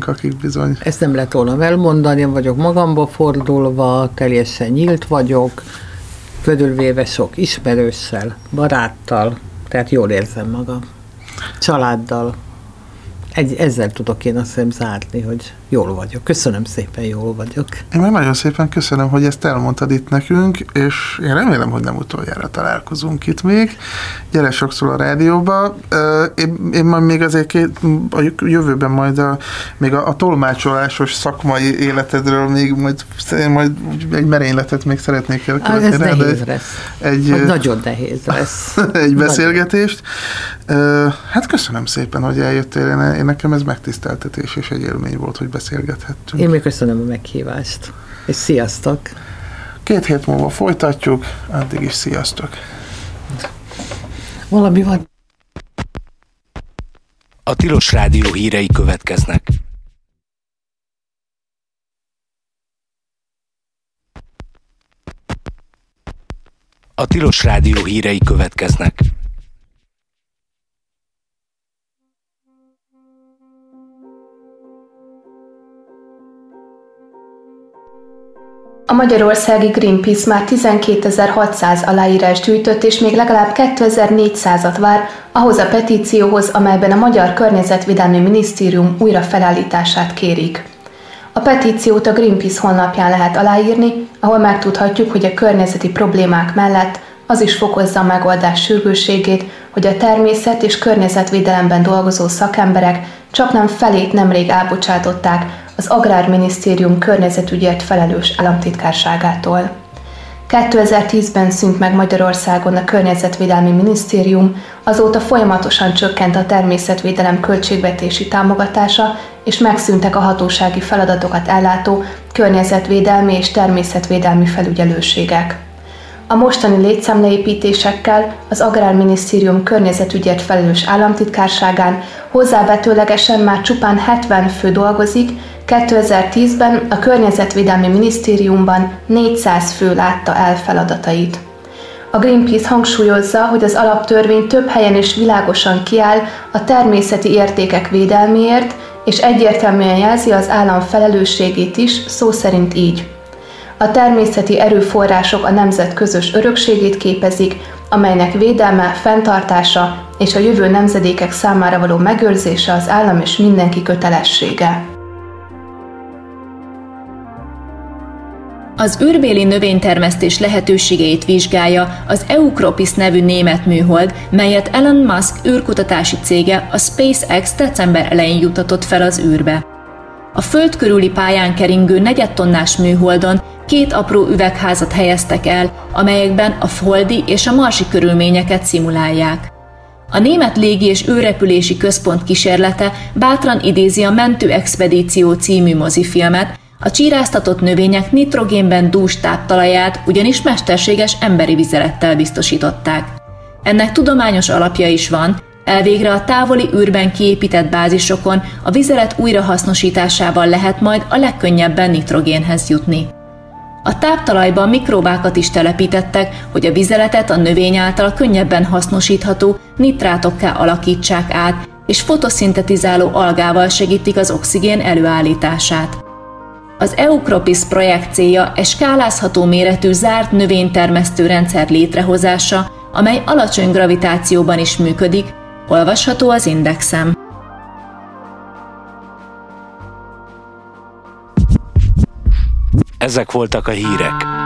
kollégáink, akik bizony... Ezt nem lehet volna elmondani, vagyok magamba fordulva, teljesen nyílt vagyok, körülvéve sok ismerőssel, baráttal, tehát jól érzem magam. Családdal, egy, ezzel tudok én azt hiszem zárni, hogy jól vagyok. Köszönöm szépen, jól vagyok. Én már nagyon szépen köszönöm, hogy ezt elmondtad itt nekünk, és én remélem, hogy nem utoljára találkozunk itt még. Gyere sokszor a rádióba. Én, én majd még azért két, a jövőben majd a, még a, a tolmácsolásos szakmai életedről még majd, én majd egy merényletet még szeretnék elkövetni. Ez nehéz egy, lesz. Egy, nagyon nehéz lesz. egy beszélgetést. Hát köszönöm szépen, hogy eljöttél. Én, én nekem ez megtiszteltetés és egy élmény volt, hogy beszélgethettünk. Én még köszönöm a meghívást, és sziasztok! Két hét múlva folytatjuk, addig is sziasztok! Valami van. A Tilos Rádió hírei következnek. A Tilos Rádió hírei következnek. A magyarországi Greenpeace már 12.600 aláírás gyűjtött, és még legalább 2400-at vár ahhoz a petícióhoz, amelyben a Magyar Környezetvédelmi Minisztérium újra felállítását kérik. A petíciót a Greenpeace honlapján lehet aláírni, ahol megtudhatjuk, hogy a környezeti problémák mellett az is fokozza a megoldás sürgősségét, hogy a természet és környezetvédelemben dolgozó szakemberek csak nem felét nemrég elbocsátották az Agrárminisztérium környezetügyért felelős államtitkárságától. 2010-ben szűnt meg Magyarországon a Környezetvédelmi Minisztérium, azóta folyamatosan csökkent a természetvédelem költségvetési támogatása, és megszűntek a hatósági feladatokat ellátó környezetvédelmi és természetvédelmi felügyelőségek. A mostani létszámleépítésekkel az Agrárminisztérium környezetügyért felelős államtitkárságán hozzávetőlegesen már csupán 70 fő dolgozik, 2010-ben a Környezetvédelmi Minisztériumban 400 fő látta el feladatait. A Greenpeace hangsúlyozza, hogy az alaptörvény több helyen is világosan kiáll a természeti értékek védelméért, és egyértelműen jelzi az állam felelősségét is, szó szerint így. A természeti erőforrások a nemzet közös örökségét képezik, amelynek védelme, fenntartása és a jövő nemzedékek számára való megőrzése az állam és mindenki kötelessége. Az űrbéli növénytermesztés lehetőségeit vizsgálja az Eukropis nevű német műhold, melyet Elon Musk űrkutatási cége a SpaceX december elején jutatott fel az űrbe. A föld körüli pályán keringő negyedtonnás műholdon két apró üvegházat helyeztek el, amelyekben a foldi és a marsi körülményeket szimulálják. A Német Légi és Őrepülési Központ kísérlete bátran idézi a Mentő Expedíció című mozifilmet, a csíráztatott növények nitrogénben dús táptalaját ugyanis mesterséges emberi vizelettel biztosították. Ennek tudományos alapja is van, elvégre a távoli űrben kiépített bázisokon a vizelet újrahasznosításával lehet majd a legkönnyebben nitrogénhez jutni. A táptalajban mikróbákat is telepítettek, hogy a vizeletet a növény által könnyebben hasznosítható nitrátokká alakítsák át, és fotoszintetizáló algával segítik az oxigén előállítását. Az Eukropis projekt célja egy skálázható méretű zárt növénytermesztő rendszer létrehozása, amely alacsony gravitációban is működik, olvasható az indexem. Ezek voltak a hírek.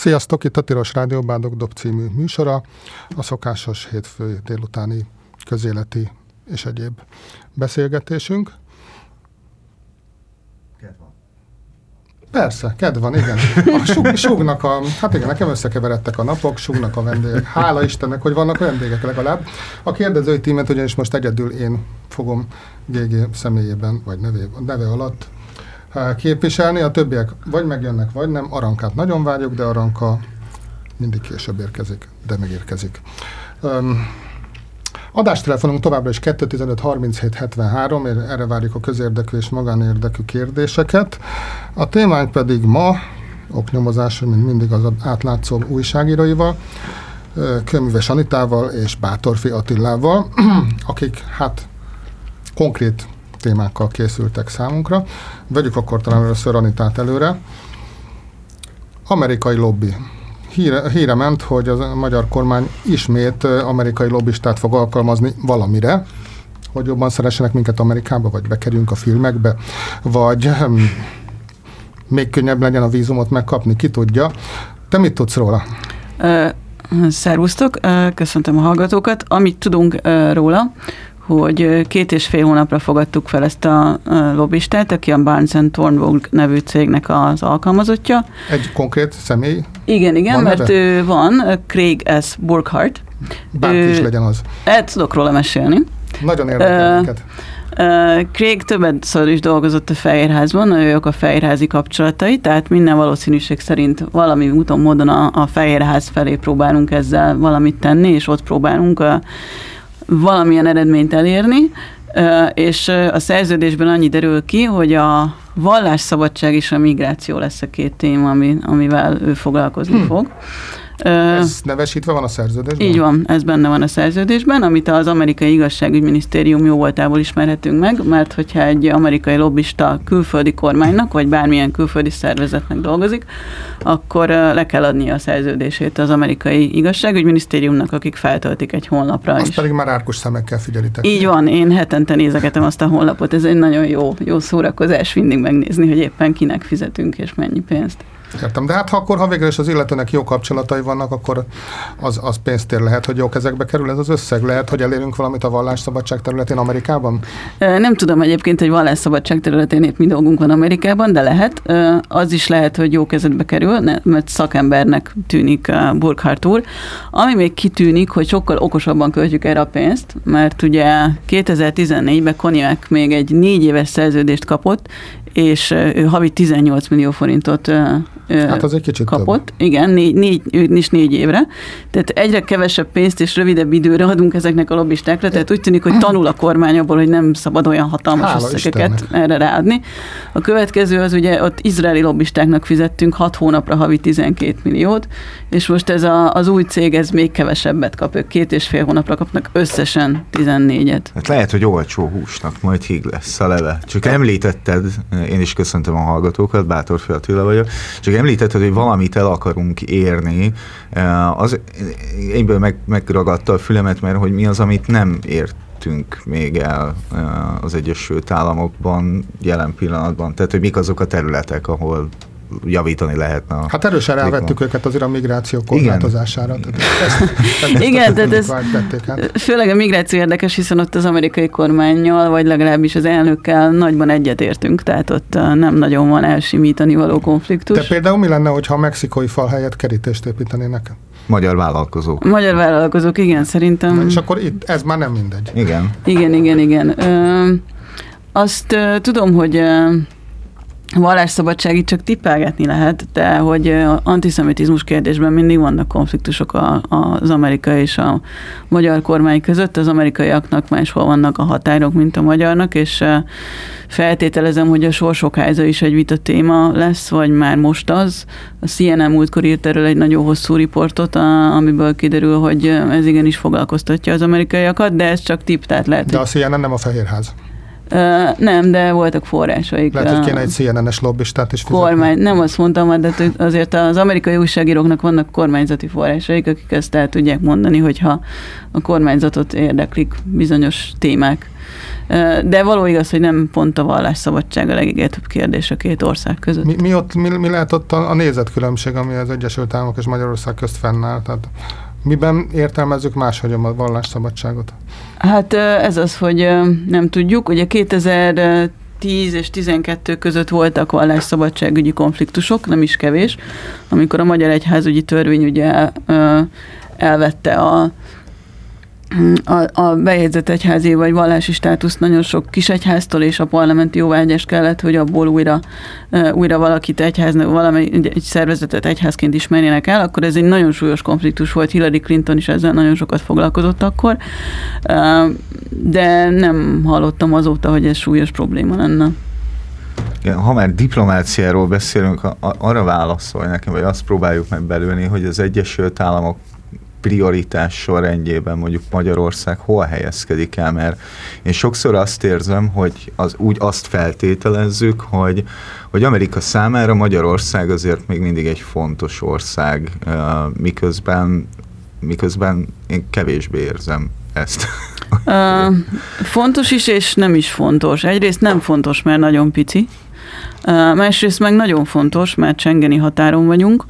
Sziasztok, itt a Tilos Rádió Bádok Dob című műsora, a szokásos hétfő délutáni közéleti és egyéb beszélgetésünk. Persze, kedv van, igen. A sug, sugnak a, hát igen, nekem összekeveredtek a napok, sugnak a vendégek. Hála Istennek, hogy vannak vendégek legalább. A kérdezői tímet ugyanis most egyedül én fogom GG személyében, vagy nevé, neve alatt képviselni. A többiek vagy megjönnek, vagy nem. Arankát nagyon várjuk, de Aranka mindig később érkezik, de megérkezik. Um, Adástelefonunk továbbra is 215 37 73, erre várjuk a közérdekű és magánérdekű kérdéseket. A témánk pedig ma, oknyomozás, mint mindig az átlátszó újságíróival, Köműves Anitával és Bátorfi Attilával, akik hát konkrét témákkal készültek számunkra. Vegyük akkor talán először Anitát előre. Amerikai lobby híre, híre ment, hogy a magyar kormány ismét amerikai lobbistát fog alkalmazni valamire, hogy jobban szeressenek minket Amerikába, vagy bekerüljünk a filmekbe, vagy hm, még könnyebb legyen a vízumot megkapni, ki tudja. Te mit tudsz róla? Szervusztok, köszöntöm a hallgatókat. Amit tudunk róla, hogy két és fél hónapra fogadtuk fel ezt a lobbistát, aki a Barnes Thornburg nevű cégnek az alkalmazottja. Egy konkrét személy? Igen, igen, van mert neve? ő van, Craig S. Burkhardt. Bárki is legyen az. El tudok róla mesélni. Nagyon érdekel uh, Uh, Craig többet is dolgozott a Fehérházban, ő a Fehérházi kapcsolatai, tehát minden valószínűség szerint valami úton, módon a, a Fehérház felé próbálunk ezzel valamit tenni, és ott próbálunk a, valamilyen eredményt elérni, és a szerződésben annyi derül ki, hogy a vallásszabadság és a migráció lesz a két téma, ami, amivel ő foglalkozni hmm. fog. Ez nevesítve van a szerződésben? Így van, ez benne van a szerződésben, amit az amerikai igazságügyminisztérium jó voltából ismerhetünk meg, mert hogyha egy amerikai lobbista külföldi kormánynak, vagy bármilyen külföldi szervezetnek dolgozik, akkor le kell adnia a szerződését az amerikai igazságügyminisztériumnak, akik feltöltik egy honlapra. Azt is. pedig már árkus szemekkel figyelitek. Így van, én hetente nézegetem azt a honlapot, ez egy nagyon jó, jó szórakozás mindig megnézni, hogy éppen kinek fizetünk és mennyi pénzt. Értem, de hát ha akkor, ha végül is az illetőnek jó kapcsolatai vannak, akkor az, az pénztér lehet, hogy jó kezekbe kerül ez az összeg? Lehet, hogy elérünk valamit a vallásszabadság területén Amerikában? Nem tudom egyébként, hogy vallásszabadság területén épp mi dolgunk van Amerikában, de lehet. Az is lehet, hogy jó kezedbe kerül, mert szakembernek tűnik Burkhardt úr. Ami még kitűnik, hogy sokkal okosabban költjük erre a pénzt, mert ugye 2014-ben Konyák még egy négy éves szerződést kapott, és ő havi 18 millió forintot hát az egy kicsit kapott. Több. Igen, négy, négy, is négy évre. Tehát egyre kevesebb pénzt és rövidebb időre adunk ezeknek a lobbistákra, tehát úgy tűnik, hogy tanul a kormány abból, hogy nem szabad olyan hatalmas Hála összegeket Istennek. erre ráadni. A következő az ugye ott izraeli lobbistáknak fizettünk 6 hónapra havi 12 milliót, és most ez a, az új cég, ez még kevesebbet kap, ők két és fél hónapra kapnak összesen 14-et. Hát lehet, hogy olcsó húsnak majd híg lesz a leve. Csak említetted, én is köszöntöm a hallgatókat, Bátor Attila vagyok, csak említetted, hogy valamit el akarunk érni, eh, az egyből meg, megragadta a fülemet, mert hogy mi az, amit nem ért még el eh, az Egyesült Államokban jelen pillanatban? Tehát, hogy mik azok a területek, ahol javítani lehetne. A hát erősen rávettük őket azért a migráció korlátozására. Igen, tehát ezt, Igen tehát ez hát. főleg a migráció érdekes, hiszen ott az amerikai kormányjal, vagy legalábbis az elnökkel nagyban egyetértünk, tehát ott uh, nem nagyon van elsimítani való konfliktus. De például mi lenne, hogyha a mexikói fal helyett kerítést építenének? Magyar vállalkozók. Magyar vállalkozók, igen, szerintem. Na, és akkor itt ez már nem mindegy. Igen. Igen, igen, igen. Ö, azt ö, tudom, hogy ö, vallásszabadság itt csak tippelgetni lehet, de hogy antiszemitizmus kérdésben mindig vannak konfliktusok a, az amerikai és a magyar kormány között. Az amerikaiaknak máshol vannak a határok, mint a magyarnak, és feltételezem, hogy a sorsokháza is egy vita téma lesz, vagy már most az. A CNN múltkor írt erről egy nagyon hosszú riportot, amiből kiderül, hogy ez igenis foglalkoztatja az amerikaiakat, de ez csak tipp, tehát lehet. De a CNN nem a Fehérház. Uh, nem, de voltak forrásaik. Lehet, hogy kéne egy CNN-es lobbistát is fizetni. Kormány, nem azt mondtam, de azért az amerikai újságíróknak vannak kormányzati forrásaik, akik ezt el tudják mondani, hogyha a kormányzatot érdeklik bizonyos témák. De való igaz, hogy nem pont a vallásszabadság a legégetőbb kérdés a két ország között. Mi, mi, ott, mi, mi lehet ott a, a nézetkülönbség, ami az Egyesült Államok és Magyarország közt fennáll? Tehát miben értelmezzük máshogy a vallásszabadságot? Hát ez az, hogy nem tudjuk. Ugye 2000 10 és 12 között voltak vallásszabadságügyi konfliktusok, nem is kevés, amikor a Magyar Egyházügyi Törvény ugye elvette a a, a bejegyzett egyházi vagy vallási státusz nagyon sok kisegyháztól és a parlamenti jóvágyás kellett, hogy abból újra, újra valakit egyháznak, valami egy szervezetet egyházként ismerjenek el, akkor ez egy nagyon súlyos konfliktus volt. Hillary Clinton is ezzel nagyon sokat foglalkozott akkor, de nem hallottam azóta, hogy ez súlyos probléma lenne. Ha már diplomáciáról beszélünk, arra válaszolj nekem, vagy azt próbáljuk meg belülni, hogy az Egyesült Államok prioritás sorrendjében mondjuk Magyarország hol helyezkedik el, mert én sokszor azt érzem, hogy az, úgy azt feltételezzük, hogy, hogy Amerika számára Magyarország azért még mindig egy fontos ország, miközben, miközben én kevésbé érzem ezt. Uh, fontos is, és nem is fontos. Egyrészt nem fontos, mert nagyon pici. Uh, másrészt meg nagyon fontos, mert Csengeni határon vagyunk,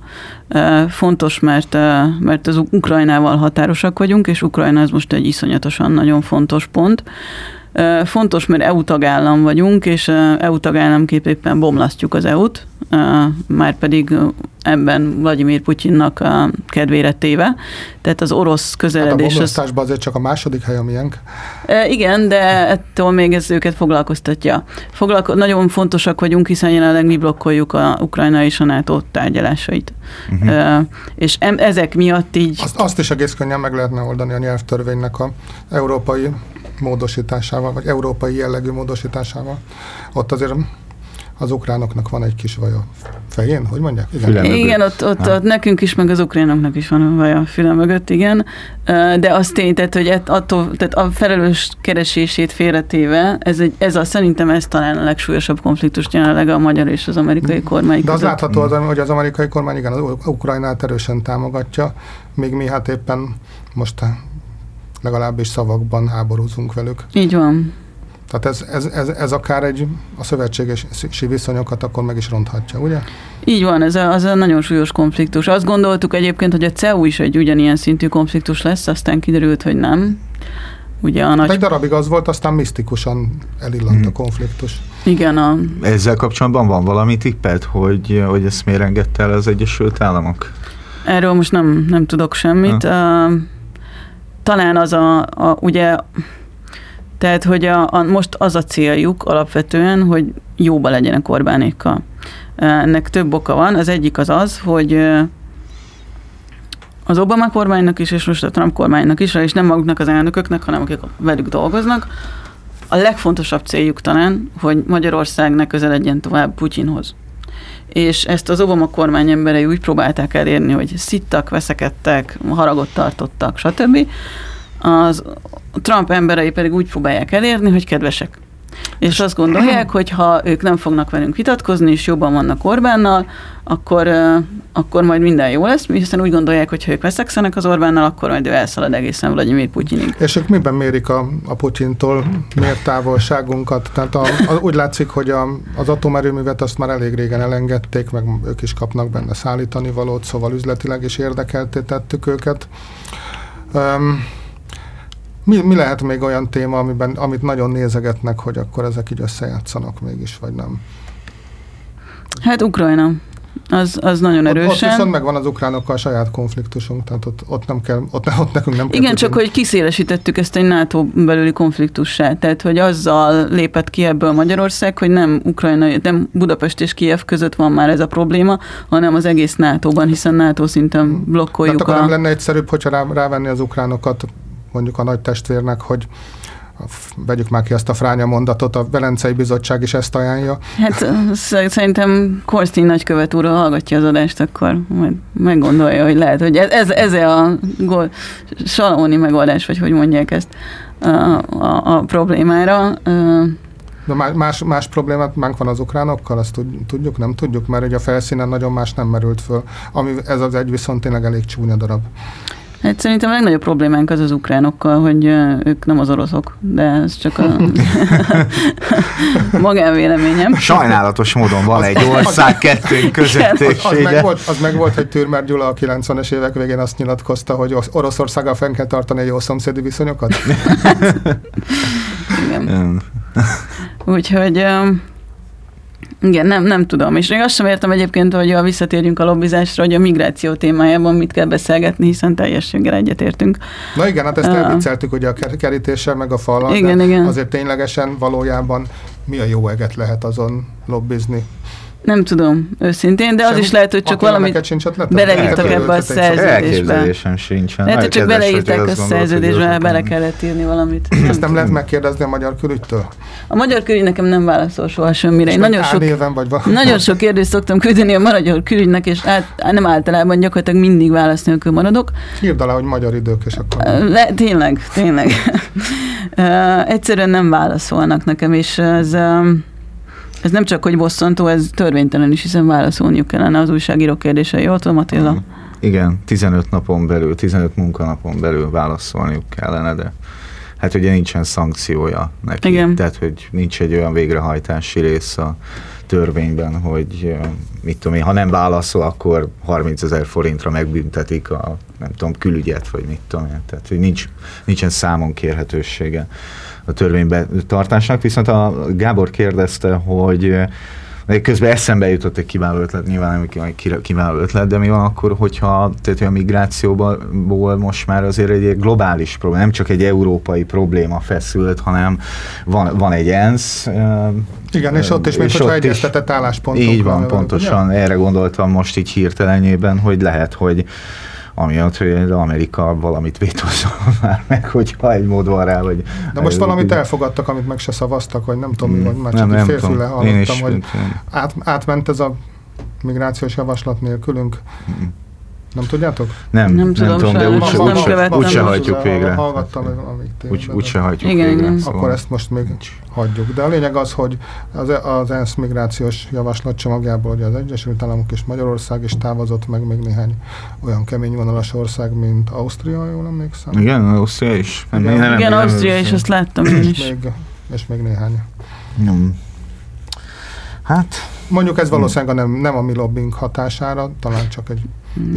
Fontos, mert, mert az Ukrajnával határosak vagyunk, és Ukrajna ez most egy iszonyatosan nagyon fontos pont. Fontos, mert EU tagállam vagyunk, és EU tagállamképp éppen bomlasztjuk az EU-t, már pedig ebben Vladimir Putyinnak a kedvére téve. Tehát az orosz közeledés... Hát a bomlasztásban azért csak a második hely a miénk. Igen, de ettől még ez őket foglalkoztatja. Foglalko- nagyon fontosak vagyunk, hiszen jelenleg mi blokkoljuk a Ukrajna és a NATO tárgyalásait. Uh-huh. És ezek miatt így... Azt, azt is egész könnyen meg lehetne oldani a nyelvtörvénynek a európai módosításával, vagy európai jellegű módosításával. Ott azért az ukránoknak van egy kis vaj a fején, hogy mondják? Igen, igen ott, ott, ott nekünk is, meg az ukránoknak is van vaj a füle mögött, igen. De azt tény, tehát, hogy attól, tehát a felelős keresését félretéve, ez, egy, ez a, szerintem ez talán a legsúlyosabb konfliktus jelenleg a magyar és az amerikai kormány De az látható, az, hogy az amerikai kormány igen, az Ukrajnát erősen támogatja, még mi hát éppen most legalábbis szavakban háborúzunk velük. Így van. Tehát ez, ez, ez, ez akár egy a szövetségesi viszonyokat akkor meg is ronthatja, ugye? Így van, ez a, az a nagyon súlyos konfliktus. Azt gondoltuk egyébként, hogy a CEU is egy ugyanilyen szintű konfliktus lesz, aztán kiderült, hogy nem. Ugye a nagy... Egy darabig az volt, aztán misztikusan elillant hmm. a konfliktus. Igen. A... Ezzel kapcsolatban van valami tippet, hogy, hogy ezt miért engedte el az Egyesült Államok? Erről most nem, nem tudok semmit. Ha. Uh, talán az a, a ugye, tehát, hogy a, a, most az a céljuk alapvetően, hogy jóba legyenek Orbánékkal. Ennek több oka van. Az egyik az az, hogy az Obama kormánynak is, és most a Trump kormánynak is, és nem maguknak az elnököknek, hanem akik velük dolgoznak, a legfontosabb céljuk talán, hogy Magyarország ne közeledjen tovább Putyinhoz és ezt az Obama kormány emberei úgy próbálták elérni, hogy szittak, veszekedtek, haragot tartottak, stb. Az Trump emberei pedig úgy próbálják elérni, hogy kedvesek. És azt gondolják, hogy ha ők nem fognak velünk vitatkozni, és jobban vannak Orbánnal, akkor, akkor majd minden jó lesz, hiszen úgy gondolják, hogy ha ők veszekszenek az Orbánnal, akkor majd ő elszalad egészen Vladimir Putyinig. És ők miben mérik a, a Putyintól miért távolságunkat? Tehát a, a, úgy látszik, hogy a, az atomerőművet azt már elég régen elengedték, meg ők is kapnak benne szállítani valót, szóval üzletileg is érdekelté tettük őket. Um, mi, mi lehet még olyan téma, amiben, amit nagyon nézegetnek, hogy akkor ezek így összejátszanak mégis, vagy nem? Hát Ukrajna. Az, az nagyon erősen. Ott, ott viszont megvan az ukránokkal a saját konfliktusunk, tehát ott, ott, nem kell, ott, ott nekünk nem kell Igen, csak hogy kiszélesítettük ezt egy NATO belüli konfliktussá, tehát hogy azzal lépett ki ebből Magyarország, hogy nem Ukrajna, nem Budapest és Kiev között van már ez a probléma, hanem az egész NATO-ban, hiszen NATO szinten blokkoljuk tehát akkor a... nem lenne egyszerűbb, hogyha rá, rávenni az ukránokat mondjuk a nagy testvérnek, hogy vegyük már ki ezt a fránya mondatot, a Velencei Bizottság is ezt ajánlja. Hát szerintem Korstin nagykövet úr hallgatja az adást, akkor majd meggondolja, hogy lehet, hogy ez, ez, ez a gol, salóni megoldás, vagy hogy mondják ezt a, a, a problémára. De má- más, más problémát mánk van az ukránokkal, azt tud- tudjuk, nem tudjuk, mert ugye a felszínen nagyon más nem merült föl. Ami, ez az egy viszont tényleg elég csúnya darab. Hát szerintem a legnagyobb problémánk az az ukránokkal, hogy ők nem az oroszok, de ez csak a magánvéleményem. Sajnálatos módon van egy ország kettőnk között, Az, az, meg volt, az meg volt, hogy Türmer Gyula a 90-es évek végén azt nyilatkozta, hogy Orosz- Oroszországgal fenn kell tartani a jó szomszédi viszonyokat. Igen. Ön. Úgyhogy igen, nem, nem tudom. És még azt sem értem egyébként, hogy ha visszatérjünk a lobbizásra, hogy a migráció témájában mit kell beszélgetni, hiszen teljességgel egyetértünk. Na igen, hát ezt Ah. elvicceltük ugye a ker- kerítéssel, meg a fallal, Igen, igen. azért ténylegesen valójában mi a jó eget lehet azon lobbizni. Nem tudom, őszintén, de az Semmi- is lehet, hogy csak valamit beleírtak ebbe a szerződésbe. Elképzelésem sincsen. Lehet, hogy csak beleírták a szerződésbe, azok- bele kellett írni valamit. Ezt nem lehet megkérdezni a magyar külügytől? A magyar külügy nekem nem válaszol soha semmire. Én nagyon sok, vagy va- nagyon sok kérdést szoktam küldeni a magyar külügynek, és át, nem általában gyakorlatilag mindig válasz nélkül maradok. Írd alá, hogy magyar idők, és akkor... Le, tényleg, tényleg. Egyszerűen nem válaszolnak nekem, és ez, ö, ez nem csak, hogy bosszantó, ez törvénytelen is, hiszen válaszolniuk kellene az újságírók kérdései. Jól tudom, Attila? Igen, 15 napon belül, 15 munkanapon belül válaszolniuk kellene, de hát ugye nincsen szankciója neki. Igen. Tehát, hogy nincs egy olyan végrehajtási rész a törvényben, hogy mit tudom én, ha nem válaszol, akkor 30 ezer forintra megbüntetik a nem tudom, külügyet, vagy mit tudom én. Tehát, hogy nincs, nincsen számon kérhetősége a törvénybe tartásnak. Viszont a Gábor kérdezte, hogy eh, közben eszembe jutott egy kiváló ötlet, nyilván nem kiváló ötlet, de mi van akkor, hogyha tehát a migrációból most már azért egy globális probléma, nem csak egy európai probléma feszült, hanem van, van egy ENSZ. ö, Igen, és ott is, és hogyha egyeztetett álláspontunk Így van, van, pontosan. ugye? Erre gondoltam most így hirtelenjében, hogy lehet, hogy amiatt, hogy Amerika valamit vétózol már meg, hogyha egy mód van rá, vagy... De most valamit elfogadtak, amit meg se szavaztak, vagy nem tudom mi, vagy már Nem, csak nem egy félfüle hallottam, is- hogy át, átment ez a migrációs javaslat nélkülünk. Nem tudjátok? Nem, Nem nem, tudom, tudom, de úgyse úgy, úgy se Nem hajtjuk végre. Hallgattam, amíg Úgy, tényleg- úgy se hajtjuk Igen, végre. igen. szóval Akkor ezt most még nincs. hagyjuk. De a lényeg az, hogy az, az ENSZ migrációs javaslat csomagjából ugye az Egyesült Államok és Magyarország is távozott meg még néhány olyan kemény vonalas ország, mint Ausztria, jól emlékszem. Igen, Ausztria is. Nem, Igen. nem, Igen, nem, Ausztria is, azt láttam én És is. még, és még néhány. Nem. Hát, Mondjuk ez valószínűleg nem, nem a mi lobbing hatására, talán csak egy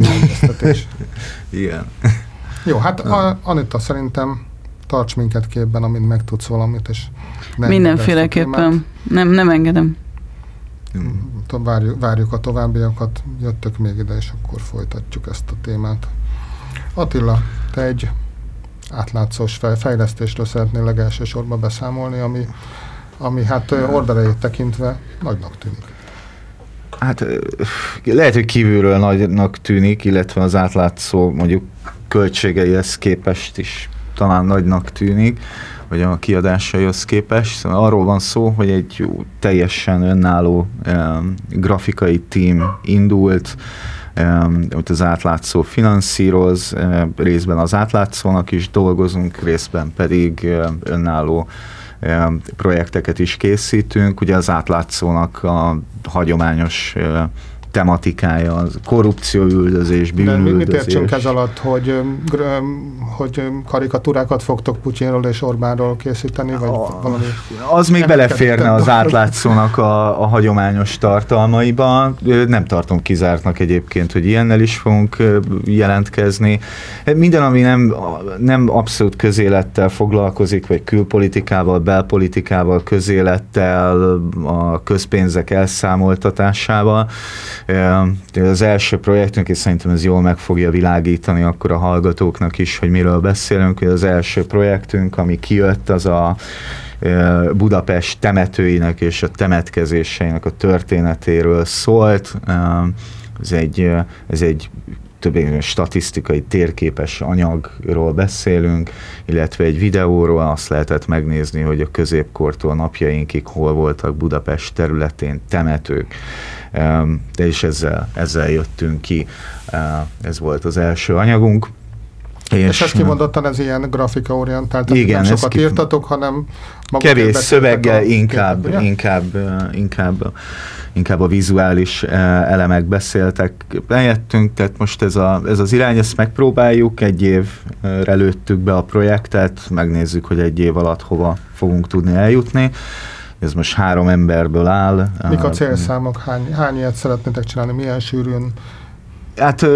egyeztetés. igen. Jó, hát a, Anita szerintem tarts minket képben, amint megtudsz valamit, és ne. Mindenféleképpen. Nem, nem engedem. To- Várjuk, várjuk a továbbiakat, jöttök még ide, és akkor folytatjuk ezt a témát. Attila, te egy átlátszós fej- fejlesztésről szeretnél legelsősorban beszámolni, ami, ami hát ö, orderejét tekintve nagynak tűnik. Hát lehet, hogy kívülről nagynak tűnik, illetve az átlátszó mondjuk költségeihez képest is talán nagynak tűnik, vagy a kiadásaihoz képest. Szóval arról van szó, hogy egy teljesen önálló um, grafikai tím indult, amit az átlátszó finanszíroz, részben az átlátszónak is dolgozunk, részben pedig önálló projekteket is készítünk. Ugye az átlátszónak a hagyományos tematikája az korrupció üldözés, De mi- mit bűnüldözés. értsünk ez alatt, hogy, hogy karikatúrákat fogtok Putyinról és Orbánról készíteni, vagy valami? Az még beleférne az átlátszónak a, a hagyományos tartalmaiba. Nem tartom kizártnak egyébként, hogy ilyennel is fogunk jelentkezni. Minden, ami nem, nem abszolút közélettel foglalkozik, vagy külpolitikával, belpolitikával, közélettel, a közpénzek elszámoltatásával. Az első projektünk, és szerintem ez jól meg fogja világítani akkor a hallgatóknak is, hogy miről beszélünk. hogy Az első projektünk, ami kijött, az a Budapest temetőinek és a temetkezéseinek a történetéről szólt. Ez egy, ez egy többé statisztikai térképes anyagról beszélünk, illetve egy videóról azt lehetett megnézni, hogy a középkortól napjainkig hol voltak Budapest területén temetők. Em, De is ezzel, ezzel jöttünk ki. Ez volt az első anyagunk. És, és ez kimondottan ez ilyen grafikaorientált, Igen, nem sokat írtatok, hanem Kevés szöveggel, a inkább, inkább, ö, inkább, inkább a vizuális ö, elemek beszéltek helyettünk, tehát most ez, a, ez az irány, ezt megpróbáljuk, egy évre lőttük be a projektet, megnézzük, hogy egy év alatt hova fogunk tudni eljutni. Ez most három emberből áll. Mik a célszámok? Hány, hány ilyet szeretnétek csinálni? Milyen sűrűn? Hát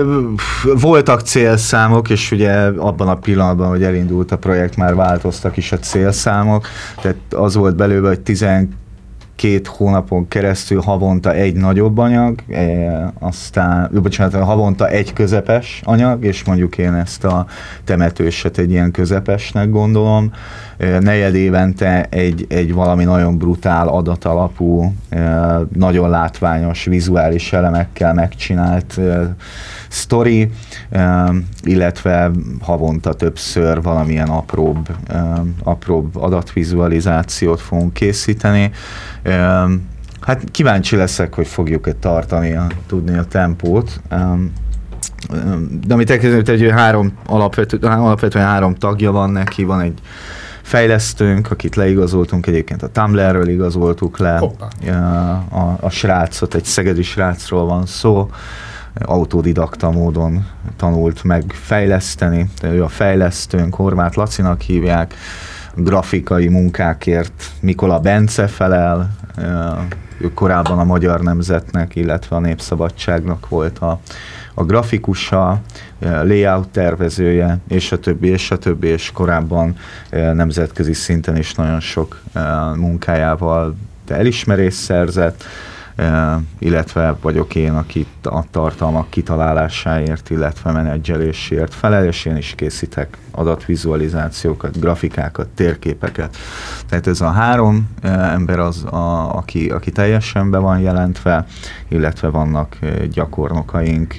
voltak célszámok, és ugye abban a pillanatban, hogy elindult a projekt, már változtak is a célszámok. Tehát az volt belőle, hogy 12 hónapon keresztül havonta egy nagyobb anyag, e, aztán, bocsánat, havonta egy közepes anyag, és mondjuk én ezt a temetőset egy ilyen közepesnek gondolom. E, Negyed évente egy, egy valami nagyon brutál adatalapú, e, nagyon látványos vizuális elemekkel megcsinált sztori, e, illetve havonta többször valamilyen apróbb, e, apróbb adatvizualizációt fogunk készíteni. E, Hát kíváncsi leszek, hogy fogjuk-e tartani a, tudni a tempót. Um, de amit elkezdődött, egy három alapvető, alapvetően három tagja van neki, van egy fejlesztőnk, akit leigazoltunk, egyébként a Tumblr-ről igazoltuk le, Hoppá. a, a srácot, egy szegedi srácról van szó, autodidakta módon tanult meg fejleszteni, ő a fejlesztőnk, Horváth Lacinak hívják, grafikai munkákért Mikola Bence felel, ő korábban a Magyar Nemzetnek, illetve a Népszabadságnak volt a, a grafikusa, layout tervezője, és a többi, és a többi, és korábban nemzetközi szinten is nagyon sok munkájával elismerést szerzett, illetve vagyok én, akit a tartalmak kitalálásáért, illetve menedzselésért felel, és én is készítek adatvizualizációkat, grafikákat, térképeket. Tehát ez a három ember az, a, aki, aki teljesen be van jelentve, illetve vannak gyakornokaink,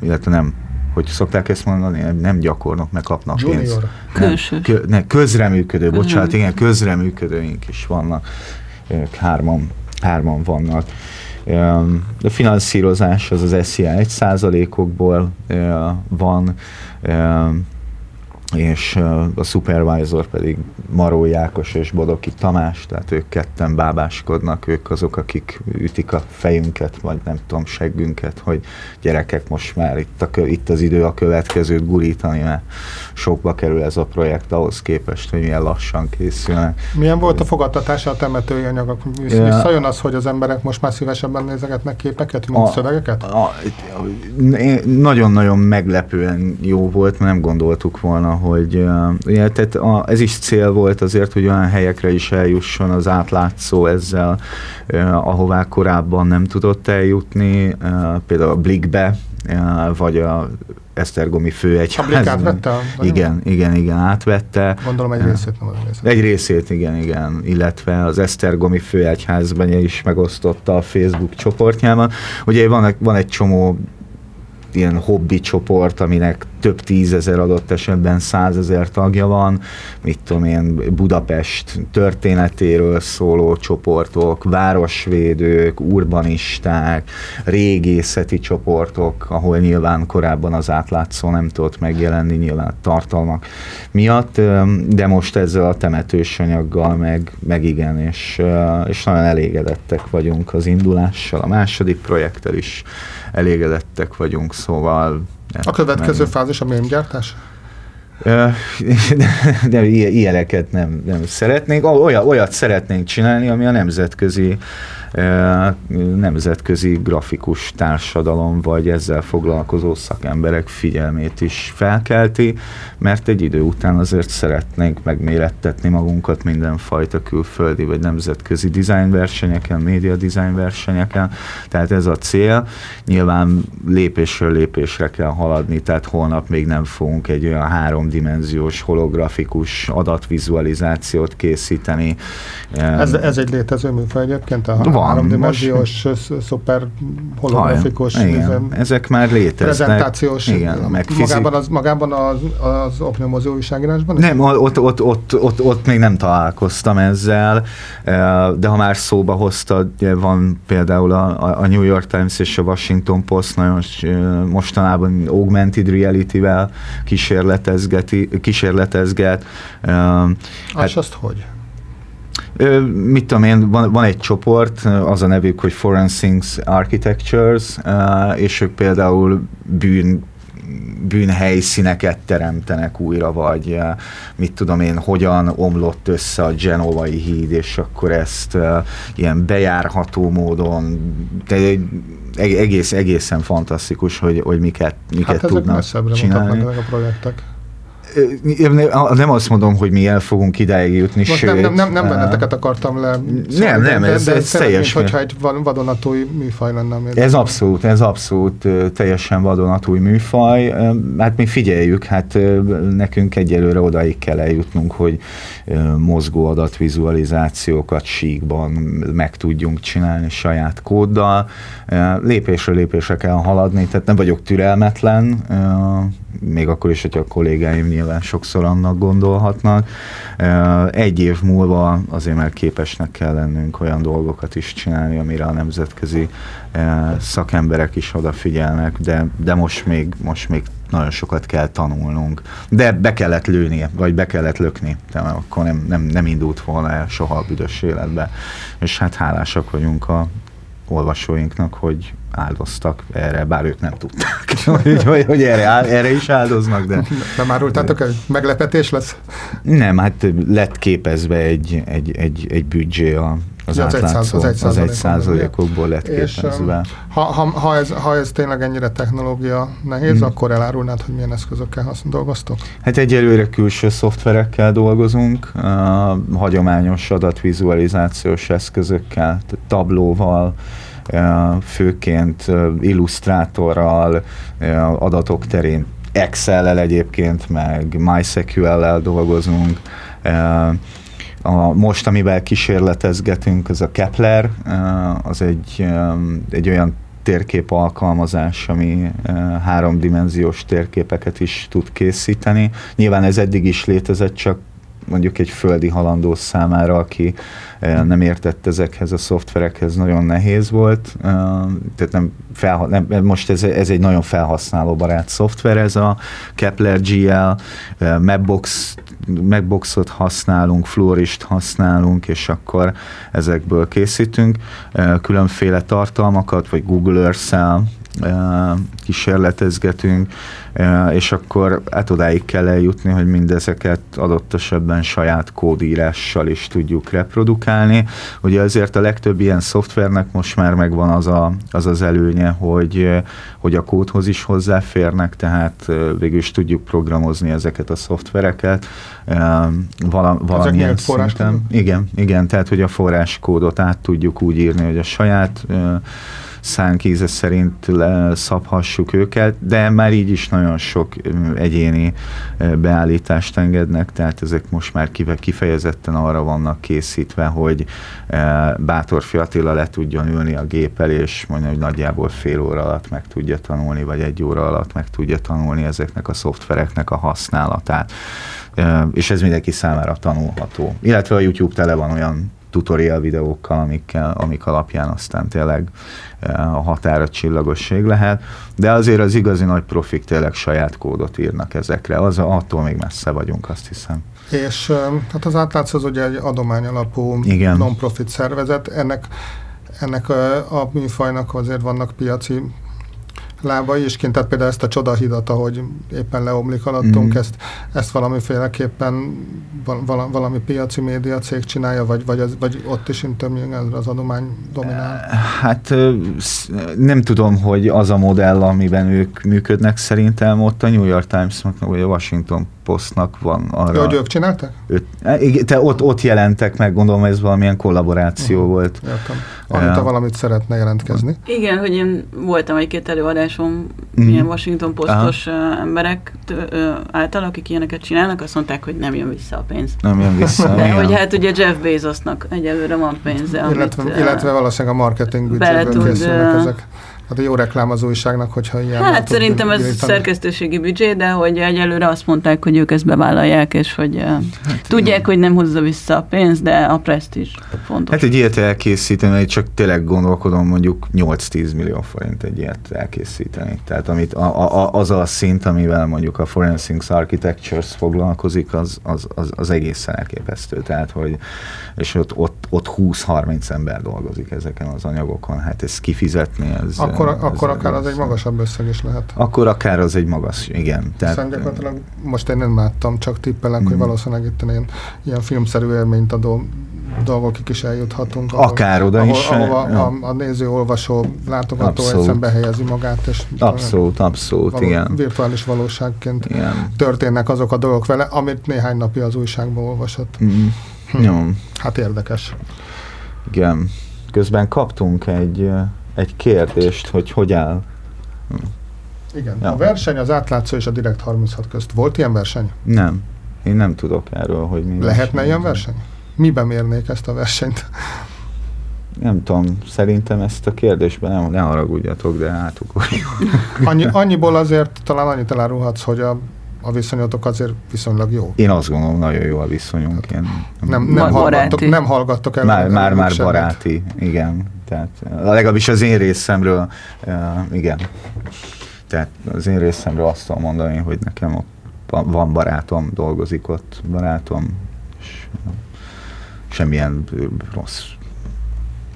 illetve nem hogy szokták ezt mondani, nem gyakornok, meg kapnak Junior. pénzt. Nem, Külsős. kö, ne, közreműködő, bocsánat, Mhm. igen, közreműködőink is vannak. Ők hárman, hárman vannak. A finanszírozás az az SZIA 1 százalékokból van, és a supervisor pedig Maró Jákos és Bodoki Tamás, tehát ők ketten bábáskodnak, ők azok, akik ütik a fejünket, vagy nem tudom, seggünket, hogy gyerekek, most már itt, a, itt az idő a következőt gurítani, mert sokba kerül ez a projekt ahhoz képest, hogy milyen lassan készülnek. Milyen volt a fogadtatása a temetői anyagok? Visszajön az, hogy az emberek most már szívesebben nézegetnek képeket, mint A- szövegeket? A, a, nagyon-nagyon meglepően jó volt, mert nem gondoltuk volna, hogy ugye, tehát a, ez is cél volt azért, hogy olyan helyekre is eljusson az átlátszó ezzel, ahová korábban nem tudott eljutni, például a Blikbe, vagy a Esztergomi A főegyház. Blik átvette? a- Igen, igen, igen, átvette. Gondolom egy részét, nem az részét. Egy részét, igen, igen, illetve az Esztergomi főegyházban is megosztotta a Facebook csoportjában. Ugye van, van egy csomó ilyen hobbi csoport, aminek több tízezer adott esetben százezer tagja van, mit tudom én, Budapest történetéről szóló csoportok, városvédők, urbanisták, régészeti csoportok, ahol nyilván korábban az átlátszó nem tudott megjelenni nyilván tartalmak miatt, de most ezzel a temetős anyaggal meg, meg igen, és, és nagyon elégedettek vagyunk az indulással, a második projekttel is elégedettek vagyunk, szóval A következő nem- fázis a mémgyártás? De ilyen- ilyeneket nem, nem szeretnénk. Olyat, olyat szeretnénk csinálni, ami a nemzetközi nemzetközi grafikus társadalom, vagy ezzel foglalkozó szakemberek figyelmét is felkelti, mert egy idő után azért szeretnénk megmérettetni magunkat mindenfajta külföldi vagy nemzetközi design versenyeken, média design versenyeken, tehát ez a cél. Nyilván lépésről lépésre kell haladni, tehát holnap még nem fogunk egy olyan háromdimenziós holografikus adatvizualizációt készíteni. Ez, ez egy létező műfaj egyébként? A Van háromdimenziós, most... szuper holografikus Haj, igen, ezek már léteznek. Prezentációs. Igen, meg fizik... magában, az, magában az, az oknyomozó újságírásban? Nem, ott, ott, ott, ott, ott még nem találkoztam ezzel, de ha már szóba hoztad, van például a, a New York Times és a Washington Post nagyon mostanában augmented reality-vel kísérletezgeti, kísérletezget. Hát, azt hogy? Mit tudom én, van, van egy csoport, az a nevük, hogy Forensics Architectures, és ők például bűn bűnhelyszíneket teremtenek újra, vagy mit tudom én, hogyan omlott össze a Genovai híd, és akkor ezt ilyen bejárható módon, de egész, egészen fantasztikus, hogy, hogy miket, miket hát tudnak csinálni. Hát a projektek nem azt mondom, hogy mi el fogunk idáig jutni, Most sőt, nem, nem, nem benneteket akartam le. Nem, nem, ez, de, ez teljes. hogyha egy vadonatúj műfaj lenne. Ez abszolút, ez abszolút teljesen vadonatúj műfaj. Hát mi figyeljük, hát nekünk egyelőre odaig kell eljutnunk, hogy mozgó adatvizualizációkat síkban meg tudjunk csinálni saját kóddal. Lépésről lépésre kell haladni, tehát nem vagyok türelmetlen, még akkor is, hogyha a kollégáim nyilván sokszor annak gondolhatnak. Egy év múlva azért már képesnek kell lennünk olyan dolgokat is csinálni, amire a nemzetközi szakemberek is odafigyelnek, de, de most, még, most még nagyon sokat kell tanulnunk. De be kellett lőni, vagy be kellett lökni, de akkor nem, nem, nem indult volna el soha a büdös életbe. És hát hálásak vagyunk a olvasóinknak, hogy áldoztak erre, bár ők nem tudták, hogy, hogy, hogy erre, erre is áldoznak, de... Nem árultátok, hogy meglepetés lesz? Nem, hát lett képezve egy, egy, egy, egy büdzsé a, az átlátszó, az egy, az egy százalékokból lett képezve. Ha, ha, ha, ez, ha ez tényleg ennyire technológia nehéz, hmm. akkor elárulnád, hogy milyen eszközökkel használ, dolgoztok? Hát egyelőre külső szoftverekkel dolgozunk, uh, hagyományos adatvizualizációs eszközökkel, tablóval, főként illusztrátorral, adatok terén Excel-lel egyébként, meg MySQL-lel dolgozunk. A, most, amivel kísérletezgetünk, az a Kepler, az egy, egy olyan térkép alkalmazás, ami háromdimenziós térképeket is tud készíteni. Nyilván ez eddig is létezett, csak mondjuk egy földi halandó számára, aki eh, nem értett ezekhez a szoftverekhez, nagyon nehéz volt. Eh, tehát nem, fel, nem most ez, ez egy nagyon felhasználóbarát szoftver, ez a Kepler GL, eh, Mapbox Macboxot használunk, Florist használunk, és akkor ezekből készítünk különféle tartalmakat, vagy Google Earth-szel kísérletezgetünk, és akkor hát odáig kell eljutni, hogy mindezeket adott esetben saját kódírással is tudjuk reprodukálni. Ugye azért a legtöbb ilyen szoftvernek most már megvan az a, az, az előnye, hogy, hogy a kódhoz is hozzáférnek, tehát végül is tudjuk programozni ezeket a szoftvereket. Vala, valamilyen szinten. Igen, igen, tehát hogy a forráskódot át tudjuk úgy írni, hogy a saját szánkíze szerint szabhassuk őket, de már így is nagyon sok egyéni beállítást engednek, tehát ezek most már kifejezetten arra vannak készítve, hogy bátor Attila le tudjon ülni a gép elé, és mondja, hogy nagyjából fél óra alatt meg tudja tanulni, vagy egy óra alatt meg tudja tanulni ezeknek a szoftvereknek a használatát. És ez mindenki számára tanulható. Illetve a YouTube tele van olyan tutorial videókkal, amikkel, amik alapján aztán tényleg a határa csillagosség lehet, de azért az igazi nagy profik tényleg saját kódot írnak ezekre, az, attól még messze vagyunk, azt hiszem. És hát az átlátsz az ugye egy adomány alapú non-profit szervezet, ennek ennek a, a műfajnak azért vannak piaci lábai is kint, tehát például ezt a csodahidat, ahogy éppen leomlik alattunk, mm. ezt, ezt valamiféleképpen val, valami piaci média cég csinálja, vagy, vagy, az, vagy ott is interműen az adomány dominál? Hát nem tudom, hogy az a modell, amiben ők működnek, szerintem ott a New York Times, vagy a Washington Postnak van arra... Hogy ők csináltak? Őt, e, igen, te ott, ott jelentek meg, gondolom ez valamilyen kollaboráció uh-huh. volt. Értem. Anita valamit szeretne jelentkezni. Igen, hogy én voltam egy-két előadásom Mhm. ilyen Washington Postos uh, emberek által, akik ilyeneket csinálnak, azt mondták, hogy nem jön vissza a pénz. Nem jön vissza. De igen. hogy hát ugye Jeff Bezosnak egyelőre van pénze, amit, Illetve, ö, illetve valószínűleg a marketing büdzséből készülnek ezek. Hát a jó reklám az újságnak, hogyha ilyen... Hát szerintem ez szerkesztőségi büdzsé, de hogy egyelőre azt mondták, hogy ők ezt bevállalják, és hogy hát, tudják, hogy nem hozza vissza a pénzt, de a presztízs fontos. Hát egy ilyet elkészíteni, csak tényleg gondolkodom mondjuk 8-10 millió forint egy ilyet elkészíteni. Tehát amit a, a, az a szint, amivel mondjuk a Forensics Architectures foglalkozik, az, az, az, az egészen elképesztő. Tehát, hogy és ott, ott, ott 20-30 ember dolgozik ezeken az anyagokon. Hát ezt kifizetni, ez... Akkor, ez, akkor akár az egy magasabb összeg is lehet. Akkor akár az egy magas, igen. Tehát, Tehát, gyakorlatilag most én nem láttam, csak tippelek, hogy Mhm. valószínűleg itt ilyen, ilyen filmszerű élményt adó dolgokig is eljuthatunk. Akár oda ahol, is, Ahova ja. a, a néző, olvasó, látogató egyszerűen behelyezi magát, és abszolút, abszolút, való, igen. virtuális valóságként igen. történnek azok a dolgok vele, amit néhány napja az újságban olvasott. Mm. Hm. Jó. Hát érdekes. Igen. Közben kaptunk egy, ö, egy kérdést, hogy hogy áll. Igen. Ja. A verseny az átlátszó és a Direkt 36 közt. Volt ilyen verseny? Nem. Én nem tudok erről, hogy mi. Lehetne ilyen verseny? Miben mérnék ezt a versenyt? Nem tudom, szerintem ezt a kérdésben nem, ne haragudjatok, de átugorjuk. Annyi, annyiból azért talán annyit elárulhatsz, hogy a, a viszonyotok azért viszonylag jó. Én azt gondolom, nagyon jó a viszonyunk. Én, Nem, nem, hallgattok, nem hallgattok el. már, már, ellenük már semmit. baráti, igen. Tehát legalábbis az én részemről, igen. Tehát az én részemről azt tudom mondani, hogy nekem ott van- barátom, dolgozik ott barátom, és semmilyen rossz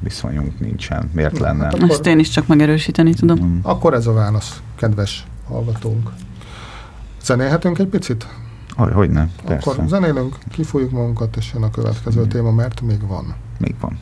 viszonyunk nincsen. Miért lenne? Hát akkor- Ezt én is csak megerősíteni tudom. Mm. Akkor ez a válasz, kedves hallgatónk. Zenélhetünk egy picit? Hogy, hogy nem, persze. Akkor zenélünk, kifújjuk magunkat, és jön a következő téma, mert még van. Még van.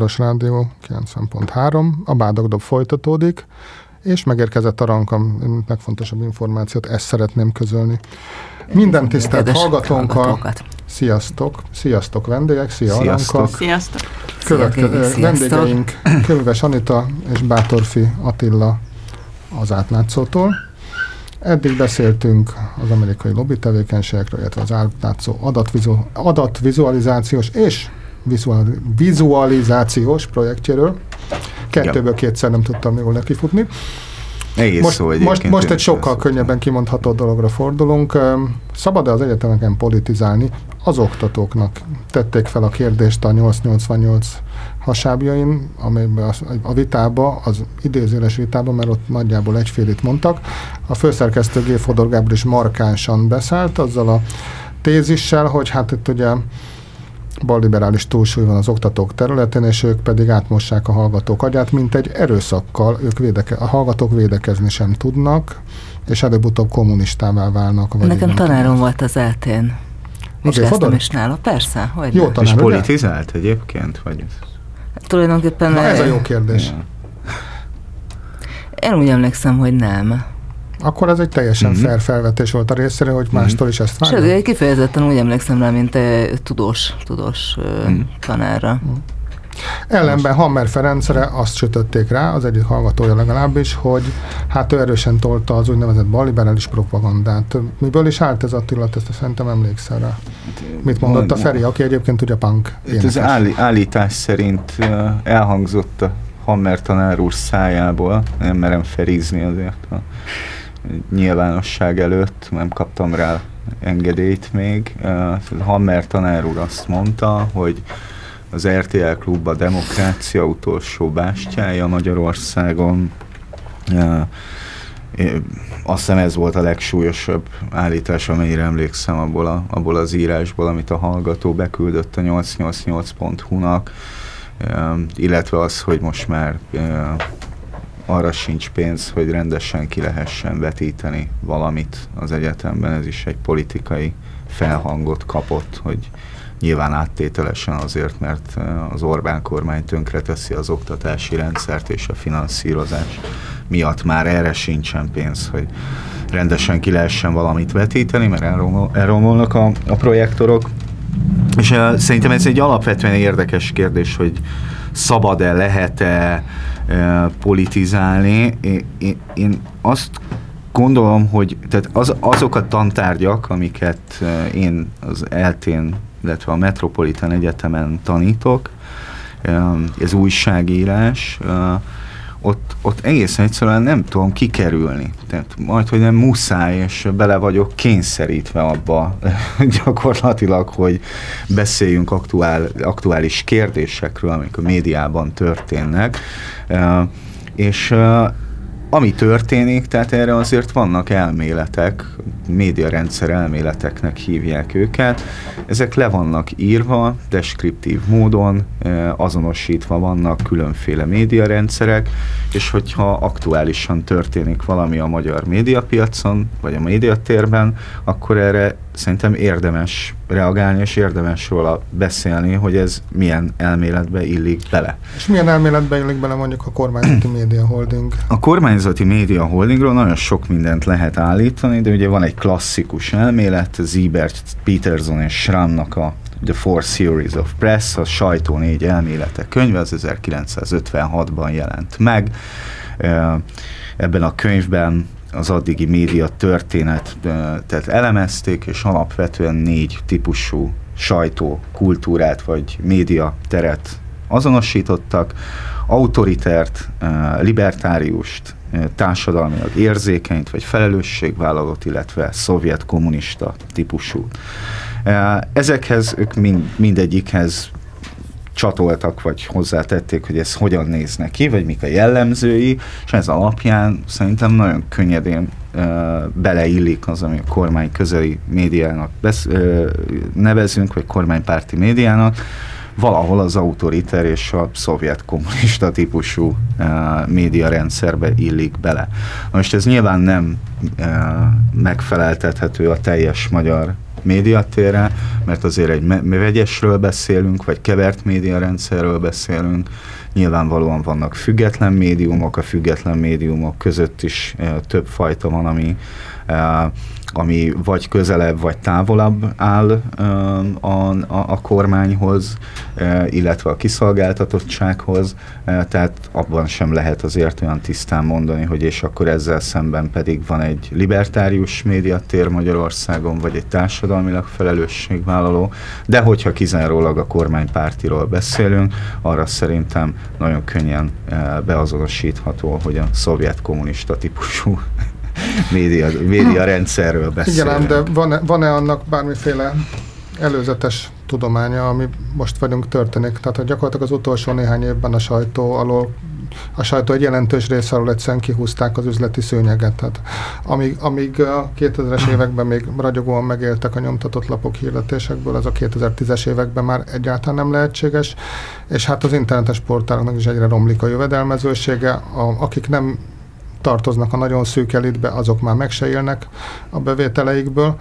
Tilos Rádió 90.3, a Bádogdob folytatódik, és megérkezett a rankam legfontosabb információt, ezt szeretném közölni. Minden tisztelt hallgatónkkal, sziasztok, sziasztok vendégek, szia Sziasztok. Aranka. Sziasztok! Követke, Szia, Gégi, sziasztok. vendégeink Könyves Anita és Bátorfi Attila az átlátszótól. Eddig beszéltünk az amerikai lobby tevékenységekről, illetve az átlátszó adatvizu, adatvizualizációs és vizual, vizualizációs projektjéről. Kettőből kétszer nem tudtam jól nekifutni. Egész Most, szó most, most egy sokkal könnyebben kimondható dologra fordulunk. Szabad-e az egyetemeken politizálni? Az oktatóknak tették fel a kérdést a 888 hasábjain, amelyben a vitába, az idézőles vitába, mert ott nagyjából egyfélit mondtak. A főszerkesztő G. Fodor Gábor is markánsan beszállt azzal a tézissel, hogy hát itt ugye balliberális túlsúly van az oktatók területén, és ők pedig átmossák a hallgatók agyát, mint egy erőszakkal, ők védeke, a hallgatók védekezni sem tudnak, és előbb-utóbb kommunistává válnak. Vagy Nekem tanárom volt az eltén. Fodor? Vizsgáztam is nála. Persze, hogy Jó tanár, És ugye? politizált egyébként? Vagy? Tulajdonképpen Na ez a eh, jó kérdés. Ja. én úgy emlékszem, hogy nem. Akkor ez egy teljesen Mhm. fair felvetés volt a részére, hogy mástól is ezt Sőt, várja. én kifejezetten úgy emlékszem rá, mint eh, tudós, tudós Mhm. tanárra. Ellenben Hammer Ferencre azt sütötték rá, az egyik hallgatója legalábbis, hogy hát ő erősen tolta az úgynevezett balliberális propagandát. Miből is állt ez Attila, ezt szerintem emlékszel rá. Mit mondott a Feri, aki egyébként ugye punk Itt az énekes. állí, állítás szerint elhangzott a Hammer tanár úr szájából, nem merem ferizni azért a nyilvánosság előtt, nem kaptam rá engedélyt még. Hammer tanár úr azt mondta, hogy az RTL klub a demokrácia utolsó bástyája Magyarországon. Azt hiszem ez volt a legsúlyosabb állítás, amennyire emlékszem abból, a, abból az írásból, amit a hallgató beküldött a 888.hu-nak, Ehm, illetve az, hogy most már arra sincs pénz, hogy rendesen ki lehessen vetíteni valamit az egyetemben. Ez is egy politikai felhangot kapott, hogy nyilván áttételesen azért, mert az Orbán kormány tönkreteszi az oktatási rendszert és a finanszírozás miatt már erre sincsen pénz, hogy rendesen ki lehessen valamit vetíteni, mert elromol, elromolnak a, a projektorok. És uh, szerintem ez egy alapvetően érdekes kérdés, hogy szabad-e, lehet-e politizálni. Én, én, azt gondolom, hogy tehát az, azok a tantárgyak, amiket én az eltén, illetve a Metropolitan Egyetemen tanítok, ez újságírás, ott, ott egészen egyszerűen nem tudom kikerülni. Tehát majd, hogy nem muszáj, és bele vagyok kényszerítve abba gyakorlatilag, hogy beszéljünk aktuál, aktuális kérdésekről, amik a médiában történnek. És ami történik, tehát erre azért vannak elméletek, médiarendszer elméleteknek hívják őket. Ezek le vannak írva, deskriptív módon, azonosítva vannak különféle médiarendszerek, és hogyha aktuálisan történik valami a magyar médiapiacon, vagy a médiatérben, akkor erre szerintem érdemes reagálni, és érdemes róla beszélni, hogy ez milyen elméletbe illik bele. És milyen elméletbe illik bele mondjuk a kormányzati média holding? A kormányzati média holdingról nagyon sok mindent lehet állítani, de ugye van egy klasszikus elmélet, Ziebert, Peterson és Schrammnak a The Four Series of Press, a sajtó négy elméletek könyve, az 1956-ban jelent meg. Ebben a könyvben az addigi média történet tehát elemezték, és alapvetően négy típusú sajtó kultúrát vagy média teret azonosítottak, autoritert, libertáriust, társadalmilag érzékenyt vagy felelősségvállalót, illetve szovjet kommunista típusú. Ezekhez ők mind, mindegyikhez csatoltak, vagy hozzátették, hogy ez hogyan néz neki, vagy mik a jellemzői, és ez alapján szerintem nagyon könnyedén uh, beleillik az, ami a kormány közeli médiának besz, nevezünk, vagy kormánypárti médiának, valahol az autoriter és a szovjet kommunista típusú uh, médiarendszerbe illik bele. Most ez nyilván nem uh, megfeleltethető a teljes magyar médiatérre, mert azért egy me- vegyesről beszélünk, vagy kevert médiarendszerről beszélünk, nyilvánvalóan vannak független médiumok, a független médiumok között is több fajta van, ami ami vagy közelebb, vagy távolabb áll a, a, a kormányhoz, illetve a kiszolgáltatottsághoz, tehát abban sem lehet azért olyan tisztán mondani, hogy és akkor ezzel szemben pedig van egy libertárius médiatér Magyarországon, vagy egy társadalmilag felelősségvállaló, de hogyha kizárólag a kormánypártiról beszélünk, arra szerintem nagyon könnyen beazonosítható, hogy a szovjet kommunista típusú média, média rendszerről beszélünk. Igen, de van-e, van-e annak bármiféle előzetes tudománya, ami most vagyunk történik? Tehát hogy gyakorlatilag az utolsó néhány évben a sajtó alól a sajtó egy jelentős része alól egyszerűen kihúzták az üzleti szőnyeget. Tehát amíg, amíg a 2000-es években még ragyogóan megéltek a nyomtatott lapok hirdetésekből, az a 2010-es években már egyáltalán nem lehetséges, és hát az internetes portáloknak is egyre romlik a jövedelmezősége, a, akik nem tartoznak a nagyon szűk elitbe, azok már meg se élnek a bevételeikből.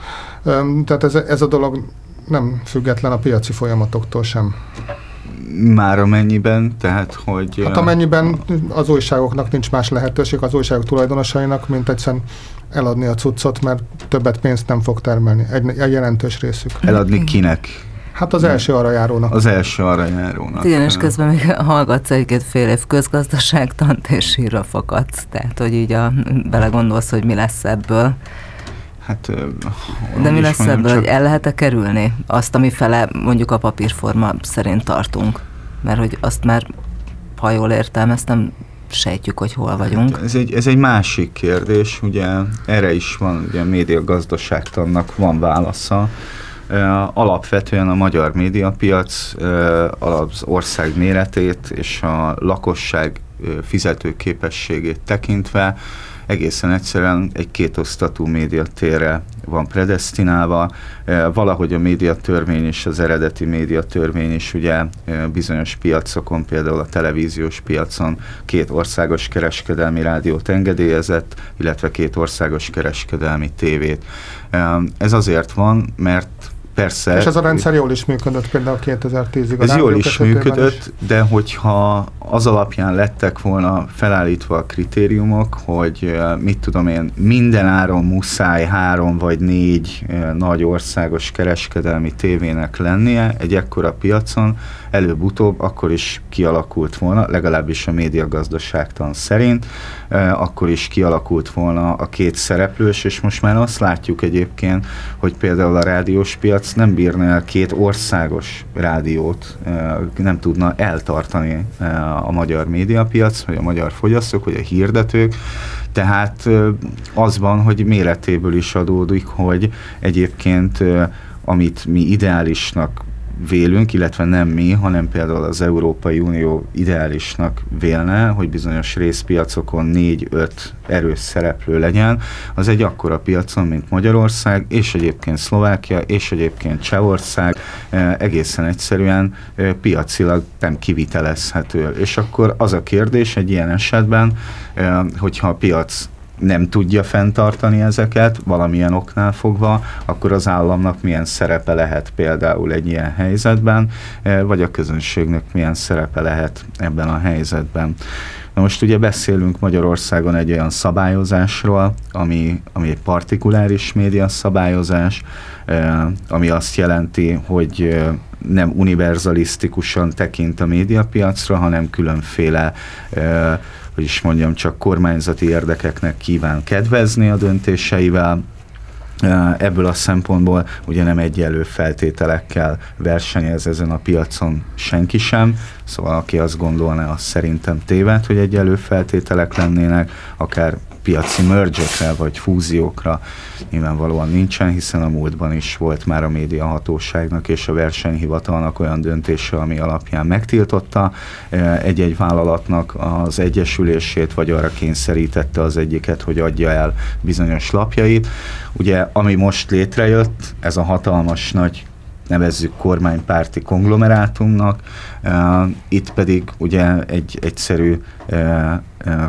Tehát ez, ez a dolog nem független a piaci folyamatoktól sem. Már amennyiben, tehát hogy... Hát amennyiben az újságoknak nincs más lehetőség, az újságok tulajdonosainak, mint egyszerűen eladni a cuccot, mert többet pénzt nem fog termelni. Egy, egy jelentős részük. Eladni kinek? Hát az első arra járónak. Az első arra járónak. Igen, és közben még hallgatsz egy fél év közgazdaságtant, és sírra fakadsz. Tehát, hogy így a, belegondolsz, hogy mi lesz ebből. Hát, De mi lesz mondjam, ebből, csak... hogy el lehet-e kerülni azt, ami fele mondjuk a papírforma szerint tartunk? Mert hogy azt már, ha jól értelmeztem, sejtjük, hogy hol vagyunk. Hát ez, egy, ez egy másik kérdés, ugye erre is van, ugye a médiagazdaságtannak van válasza, Alapvetően a magyar médiapiac az ország méretét és a lakosság fizetőképességét tekintve egészen egyszerűen egy kétosztatú médiatérre van predestinálva. Valahogy a médiatörvény és az eredeti médiatörvény is ugye bizonyos piacokon, például a televíziós piacon két országos kereskedelmi rádiót engedélyezett, illetve két országos kereskedelmi tévét. Ez azért van, mert Persze. És ez a rendszer jól is működött például 2010-ig. Ez jól is működött, is. de hogyha az alapján lettek volna felállítva a kritériumok, hogy mit tudom én, minden áron muszáj három vagy négy nagy országos kereskedelmi tévének lennie egy ekkora piacon, előbb-utóbb akkor is kialakult volna, legalábbis a médiagazdaságtan szerint, akkor is kialakult volna a két szereplős, és most már azt látjuk egyébként, hogy például a rádiós piac nem bírna el két országos rádiót, nem tudna eltartani a magyar médiapiac, vagy a magyar fogyasztók, vagy a hirdetők, tehát az van, hogy méretéből is adódik, hogy egyébként amit mi ideálisnak vélünk, illetve nem mi, hanem például az Európai Unió ideálisnak vélne, hogy bizonyos részpiacokon négy-öt erős szereplő legyen, az egy akkora piacon, mint Magyarország, és egyébként Szlovákia, és egyébként Csehország eh, egészen egyszerűen eh, piacilag nem kivitelezhető. És akkor az a kérdés egy ilyen esetben, eh, hogyha a piac nem tudja fenntartani ezeket valamilyen oknál fogva, akkor az államnak milyen szerepe lehet például egy ilyen helyzetben, eh, vagy a közönségnek milyen szerepe lehet ebben a helyzetben. Na most ugye beszélünk Magyarországon egy olyan szabályozásról, ami, ami egy partikuláris média szabályozás, eh, ami azt jelenti, hogy eh, nem univerzalisztikusan tekint a médiapiacra, hanem különféle hogy is mondjam, csak kormányzati érdekeknek kíván kedvezni a döntéseivel, Ebből a szempontból ugye nem egyenlő feltételekkel versenyez ezen a piacon senki sem, szóval aki azt gondolná, az szerintem téved, hogy egyenlő feltételek lennének, akár piaci merge vagy fúziókra nyilvánvalóan nincsen, hiszen a múltban is volt már a média hatóságnak és a versenyhivatalnak olyan döntése, ami alapján megtiltotta eh, egy-egy vállalatnak az egyesülését, vagy arra kényszerítette az egyiket, hogy adja el bizonyos lapjait. Ugye, ami most létrejött, ez a hatalmas nagy nevezzük kormánypárti konglomerátumnak, itt pedig ugye egy egyszerű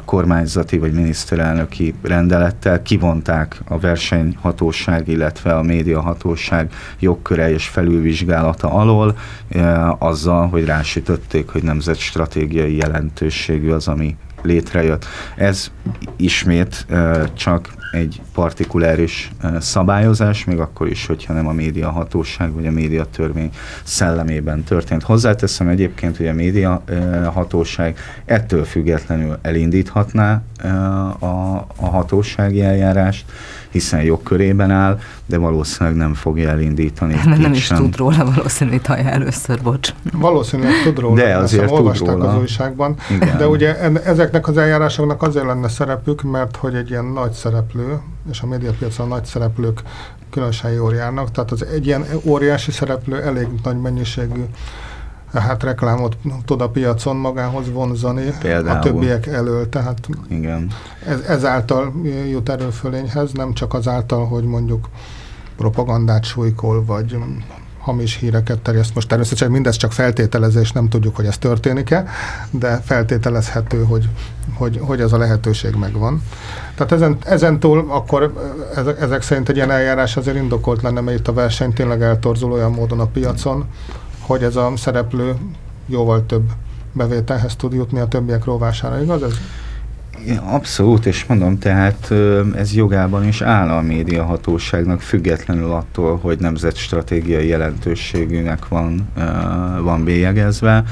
kormányzati vagy miniszterelnöki rendelettel kivonták a versenyhatóság, illetve a médiahatóság jogköre és felülvizsgálata alól, azzal, hogy rásütötték, hogy nemzetstratégiai jelentőségű az, ami létrejött. Ez ismét csak egy partikuláris szabályozás, még akkor is, hogyha nem a média hatóság vagy a média törvény szellemében történt. Hozzáteszem egyébként, hogy a média hatóság ettől függetlenül elindíthatná a, a hatósági eljárást, hiszen jogkörében áll, de valószínűleg nem fogja elindítani. Nem, nem is sem. tud róla valószínűleg hallja először, bocs. Valószínűleg tud róla, de azért tud olvasták róla. az újságban. Igen. De ugye ezeknek az eljárásoknak azért lenne szerepük, mert hogy egy ilyen nagy szereplő, és a médiapiacon nagy szereplők különösen jól járnak, tehát az egy ilyen óriási szereplő elég nagy mennyiségű hát reklámot tud a piacon magához vonzani Például. a többiek elől, tehát Igen. Ez, ezáltal jut erőfölényhez, nem csak azáltal, hogy mondjuk propagandát súlykol, vagy hamis híreket terjeszt. Most természetesen mindez csak feltételezés, nem tudjuk, hogy ez történik-e, de feltételezhető, hogy, hogy, hogy ez a lehetőség megvan. Tehát ezen, ezentúl akkor ezek szerint egy ilyen eljárás azért indokolt lenne, mert itt a verseny tényleg eltorzul olyan módon a piacon, hogy ez a szereplő jóval több bevételhez tud jutni a többiek rovására, igaz ez? Abszolút, és mondom, tehát ez jogában is áll a médiahatóságnak, függetlenül attól, hogy nemzetstratégiai jelentőségűnek van, van bélyegezve.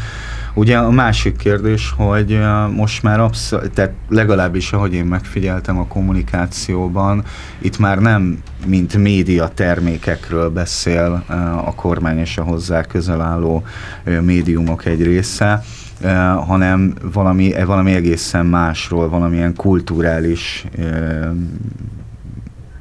Ugye a másik kérdés, hogy most már abszolút, tehát legalábbis ahogy én megfigyeltem a kommunikációban, itt már nem mint média termékekről beszél a kormány és a hozzá közel álló médiumok egy része, hanem valami, valami egészen másról, valamilyen kulturális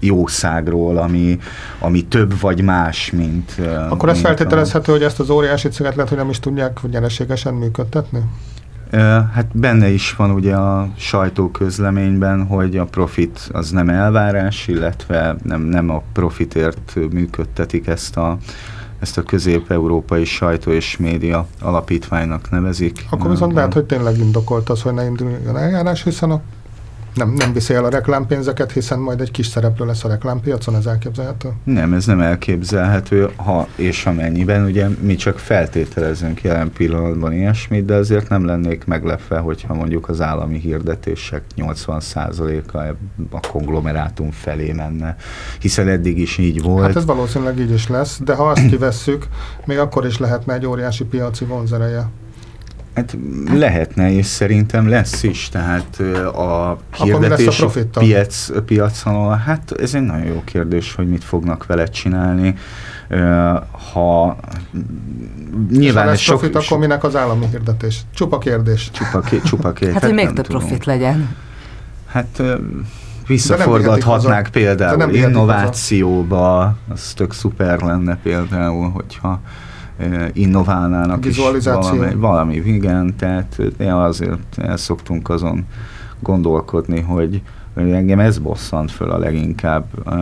jószágról, ami, ami több vagy más, mint... Akkor ez feltételezhető, a... hogy ezt az óriási céget lehet, hogy nem is tudják nyereségesen működtetni? Hát benne is van ugye a sajtóközleményben, hogy a profit az nem elvárás, illetve nem, nem a profitért működtetik ezt a, ezt a közép-európai sajtó és média alapítványnak nevezik. Akkor viszont lehet, hogy tényleg indokolt az, hogy ne induljon eljárás, hiszen a nem, nem viszi el a reklámpénzeket, hiszen majd egy kis szereplő lesz a reklámpiacon, ez elképzelhető? Nem, ez nem elképzelhető, ha és amennyiben, ugye mi csak feltételezünk jelen pillanatban ilyesmit, de azért nem lennék meglepve, hogyha mondjuk az állami hirdetések 80%-a a konglomerátum felé menne, hiszen eddig is így volt. Hát ez valószínűleg így is lesz, de ha azt kivesszük, még akkor is lehetne egy óriási piaci vonzereje. Hát lehetne, és szerintem lesz is, tehát a hirdetés a piac, piacon, hát ez egy nagyon jó kérdés, hogy mit fognak vele csinálni. Ha nyilván ha lesz sok, profit, akkor minek az állami hirdetés? Csupa kérdés. Csupa, csupa kérdés. Hát, hogy még több profit legyen. Hát visszaforgathatnák például innovációba, az tök szuper lenne például, hogyha innoválnának is valami, valami, igen, tehát azért el szoktunk azon gondolkodni, hogy engem ez bosszant föl a leginkább a,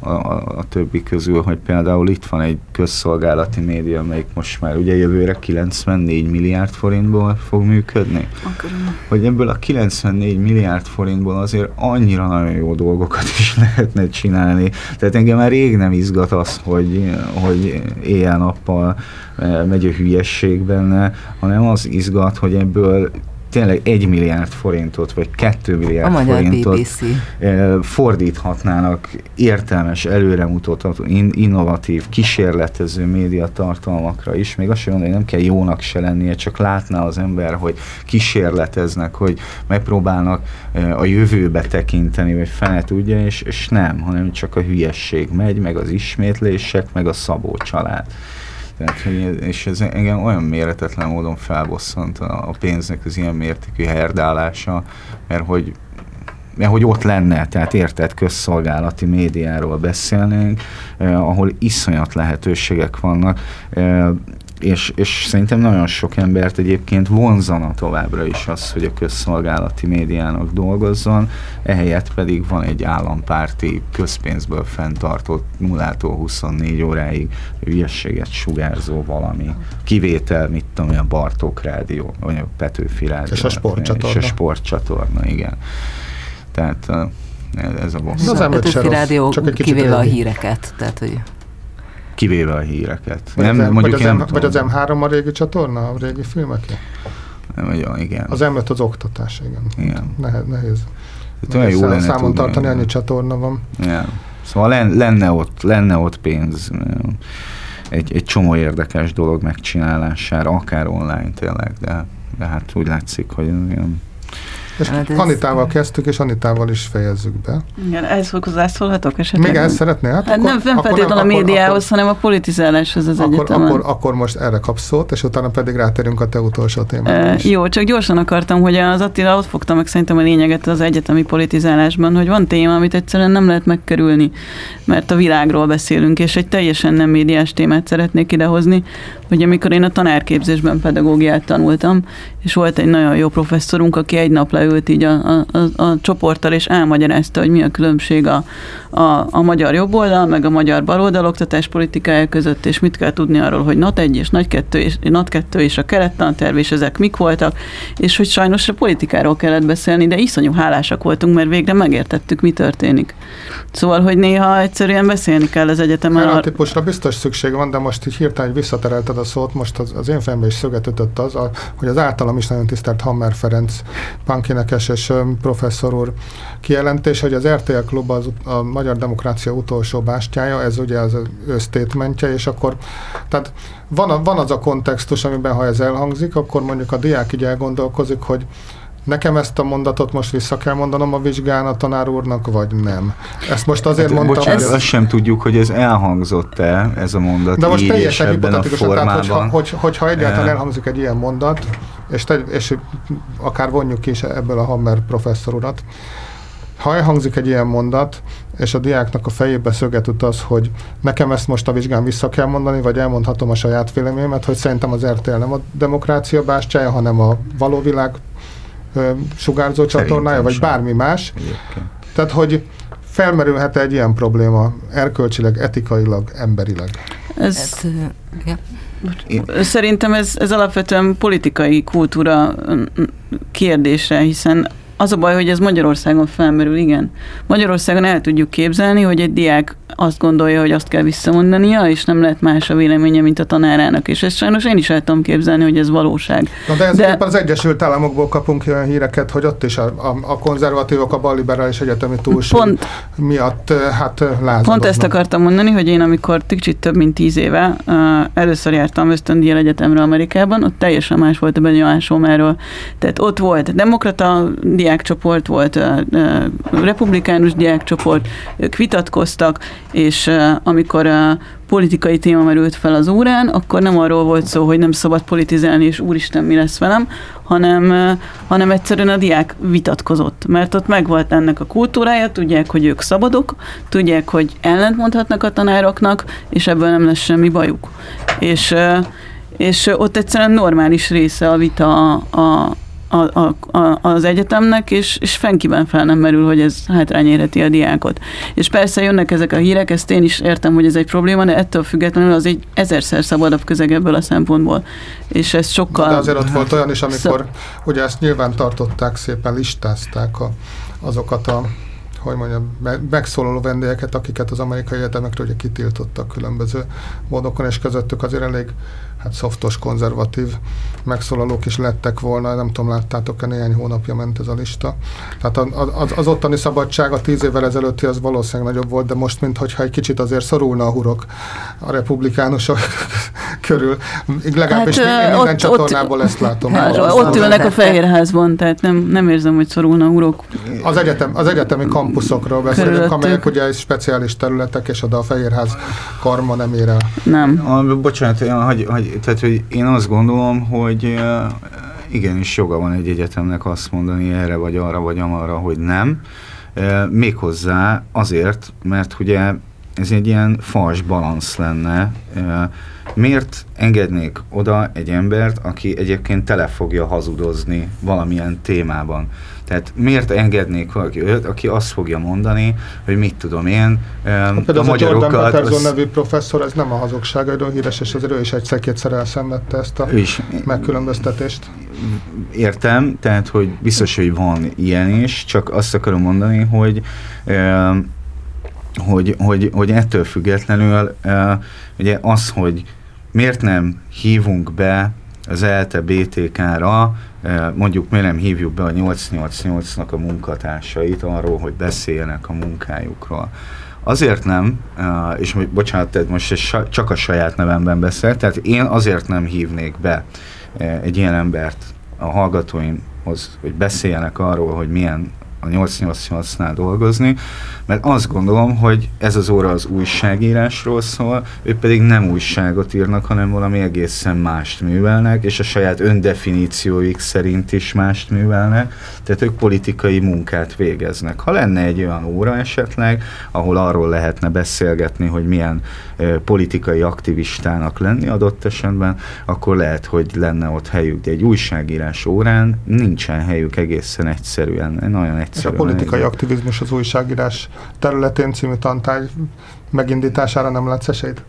a, a többi közül, hogy például itt van egy közszolgálati média, amelyik most már ugye jövőre 94 milliárd forintból fog működni. Akkor. Hogy ebből a 94 milliárd forintból azért annyira nagyon jó dolgokat is lehetne csinálni. Tehát engem már rég nem izgat az, hogy, hogy éjjel-nappal megy a hülyesség benne, hanem az izgat, hogy ebből tényleg egy milliárd forintot, vagy kettő milliárd a forintot BBC. fordíthatnának értelmes, előremutató, innovatív, kísérletező médiatartalmakra is. Még azt sem mondani, hogy nem kell jónak se lennie, csak látná az ember, hogy kísérleteznek, hogy megpróbálnak a jövőbe tekinteni, vagy fene tudja, és, és nem, hanem csak a hülyesség megy, meg az ismétlések, meg a Szabó család. Tehát, hogy, és ez engem olyan méretetlen módon felbosszant a, a pénznek az ilyen mértékű herdálása, mert hogy mert hogy ott lenne, tehát érted, közszolgálati médiáról beszélnénk, eh, ahol iszonyat lehetőségek vannak. Eh, és, és szerintem nagyon sok embert egyébként vonzana továbbra is az, hogy a közszolgálati médiának dolgozzon, ehelyett pedig van egy állampárti közpénzből fenntartott 0 24 óráig ügyességet sugárzó valami. Kivétel, mit tudom, a Bartók rádió, vagy a Petőfi rádió. És a sportcsatorna. És a sportcsatorna, igen. Tehát ez a boss. Az Petőfi rádió csak egy kivéve a híreket, tehát hogy kivéve a híreket. Vagy, nem, az, mondjuk vagy, az, M, vagy az M3 a régi csatorna, a régi filmek? Nem, vagy, igen. Az M5 az oktatás, igen. igen. Nehéz. nehéz. Itt olyan jó lenne számon tudni, tartani, annyi csatorna van. Ja. Szóval lenne ott, lenne ott pénz egy, egy csomó érdekes dolog megcsinálására, akár online tényleg, de, de hát úgy látszik, hogy ilyen és hát Anitával kezdtük, és Anitával is fejezzük be. Igen, ehhez hozzászólhatok esetleg? Még ezt szeretné? Hát, hát akkor, nem, nem feltétlenül a médiához, akkor, hanem a politizáláshoz az akkor, egyetemen. Akkor, akkor most erre kapsz szót, és utána pedig rátérünk a te utolsó témára e, Jó, csak gyorsan akartam, hogy az Attila ott fogta meg szerintem a lényeget az egyetemi politizálásban, hogy van téma, amit egyszerűen nem lehet megkerülni, mert a világról beszélünk, és egy teljesen nem médiás témát szeretnék idehozni, hogy amikor én a tanárképzésben pedagógiát tanultam, és volt egy nagyon jó professzorunk, aki egy nap leült így a, a, a, a csoporttal, és elmagyarázta, hogy mi a különbség a, a, a magyar jobboldal, meg a magyar baloldal oktatás politikája között, és mit kell tudni arról, hogy NAT 1 és NAT 2 és, NAT 2 és a kerettanterv, és ezek mik voltak, és hogy sajnos a politikáról kellett beszélni, de iszonyú hálásak voltunk, mert végre megértettük, mi történik. Szóval, hogy néha egyszerűen beszélni kell az egyetemen. A típusra biztos szükség van, de most így hirtelen visszaterelted a szót, most az, az én fejembe is szöget ütött az, a, hogy az általam is nagyon tisztelt Hammer Ferenc pankinekes és professzor úr kijelentés, hogy az RTL Klub az a magyar demokrácia utolsó bástyája, ez ugye az ő statementje, és akkor tehát van, a, van az a kontextus, amiben ha ez elhangzik, akkor mondjuk a diák így elgondolkozik, hogy Nekem ezt a mondatot most vissza kell mondanom a vizsgán a tanár úrnak, vagy nem? Ezt most azért hát, mondtam, bocsánat, hogy... azt sem tudjuk, hogy ez elhangzott-e, ez a mondat De most teljesen ebben a formában. Tehát, hogyha, hogy, hogyha egyáltalán elhangzik egy ilyen mondat, és, te, és akár vonjuk ki is ebből a Hammer professzor urat, ha elhangzik egy ilyen mondat, és a diáknak a fejébe szöget utaz, hogy nekem ezt most a vizsgán vissza kell mondani, vagy elmondhatom a saját véleményemet, hogy szerintem az RTL nem a demokrácia bástyája, hanem a való világ sugárzó csatornája, vagy bármi más. Egyébként. Tehát, hogy felmerülhet egy ilyen probléma erkölcsileg, etikailag, emberileg? Ez, ez ja. Szerintem ez, ez alapvetően politikai kultúra kérdése, hiszen az a baj, hogy ez Magyarországon felmerül, igen. Magyarországon el tudjuk képzelni, hogy egy diák azt gondolja, hogy azt kell visszamondania, és nem lehet más a véleménye, mint a tanárának. És ezt sajnos én is el tudom képzelni, hogy ez valóság. Na de, ez de az Egyesült Államokból kapunk olyan híreket, hogy ott is a, a, a konzervatívok a balliberális egyetemi túlsúly pont, miatt hát lázadoznak. Pont ezt akartam mondani, hogy én amikor kicsit több mint tíz éve uh, először jártam ösztöndíjjel egyetemre Amerikában, ott teljesen más volt a benyomásom erről. Tehát ott volt demokrata diákcsoport, volt uh, republikánus diákcsoport, ők vitatkoztak, és amikor a politikai téma merült fel az órán, akkor nem arról volt szó, hogy nem szabad politizálni, és úristen, mi lesz velem, hanem, hanem egyszerűen a diák vitatkozott, mert ott megvolt ennek a kultúrája, tudják, hogy ők szabadok, tudják, hogy ellentmondhatnak a tanároknak, és ebből nem lesz semmi bajuk. És, és ott egyszerűen normális része a vita a, a, a, a, a, az egyetemnek, és, és fenkiben fel nem merül, hogy ez hátrányérheti a diákot. És persze jönnek ezek a hírek, ezt én is értem, hogy ez egy probléma, de ettől függetlenül az egy ezerszer szabadabb közeg ebből a szempontból. És ez sokkal... De azért ott volt olyan is, amikor szab... ugye ezt nyilván tartották, szépen listázták a, azokat a hogy mondjam, megszólaló vendégeket, akiket az amerikai egyetemekről ugye kitiltottak különböző módokon, és közöttük azért elég hát szoftos, konzervatív megszólalók is lettek volna, nem tudom, láttátok-e, néhány hónapja ment ez a lista. Tehát az, az ottani szabadság a tíz évvel ezelőtti az valószínűleg nagyobb volt, de most, mintha egy kicsit azért szorulna a hurok a republikánusok körül. Legalábbis hát, minden ott, csatornából ott, ezt látom. Hát, ott ülnek a Fehérházban, tehát nem, nem érzem, hogy szorulna a hurok. Az, egyetem, az egyetemi kampuszokról beszélünk, amelyek ugye speciális területek, és oda a Fehérház karma nem ér el. Nem. A, bocsánat, hogy, hogy tehát hogy én azt gondolom, hogy igenis joga van egy egyetemnek azt mondani erre vagy arra vagy amarra, hogy nem. Méghozzá azért, mert ugye ez egy ilyen fals balansz lenne. Miért engednék oda egy embert, aki egyébként tele fogja hazudozni valamilyen témában? Tehát miért engednék valaki olyat, aki azt fogja mondani, hogy mit tudom én, hát a, a magyarokat... Jordan Peterson az... nevű professzor, ez nem a hazugságairól híres, és azért ő is egyszer-kétszer elszenvedte ezt a is. megkülönböztetést. Értem, tehát hogy biztos, hogy van ilyen is, csak azt akarom mondani, hogy hogy, hogy, hogy ettől függetlenül ugye az, hogy miért nem hívunk be az ELTE BTK-ra, mondjuk miért nem hívjuk be a 888-nak a munkatársait arról, hogy beszéljenek a munkájukról. Azért nem, és bocsánat, most csak a saját nevemben beszél, tehát én azért nem hívnék be egy ilyen embert a hallgatóimhoz, hogy beszéljenek arról, hogy milyen a 888-nál dolgozni, mert azt gondolom, hogy ez az óra az újságírásról szól, ők pedig nem újságot írnak, hanem valami egészen mást művelnek, és a saját öndefinícióik szerint is mást művelnek, tehát ők politikai munkát végeznek. Ha lenne egy olyan óra esetleg, ahol arról lehetne beszélgetni, hogy milyen e, politikai aktivistának lenni adott esetben, akkor lehet, hogy lenne ott helyük, de egy újságírás órán nincsen helyük egészen egyszerűen, nagyon egyszerűen. És a politikai aktivizmus az újságírás területén című tantárgy megindítására nem látsz esélyt?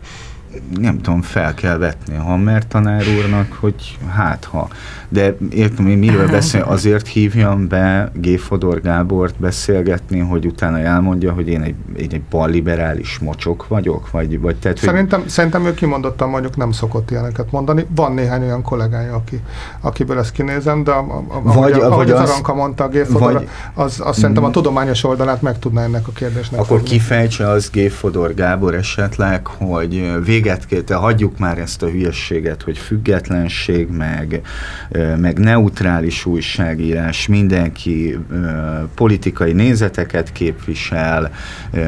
Nem tudom, fel kell vetni a Hammer tanár úrnak, hogy hát ha. De értem, hogy miről beszél, azért hívjam be G. Fodor Gábort beszélgetni, hogy utána elmondja, hogy én egy, egy, egy balliberális mocsok vagyok? Vagy, vagy tehát, szerintem, hogy... szerintem ő kimondottan mondjuk nem szokott ilyeneket mondani. Van néhány olyan kollégája, aki, akiből ezt kinézem, de a, a, vagy, ahogy, ahogy az, az Aranka mondta, a G. Fodor, vagy, az, az szerintem a tudományos oldalát meg tudná ennek a kérdésnek. Akkor fogni. kifejtse az G. Fodor Gábor esetleg, hogy vég véget kell, te hagyjuk már ezt a hülyességet, hogy függetlenség, meg, meg neutrális újságírás, mindenki politikai nézeteket képvisel,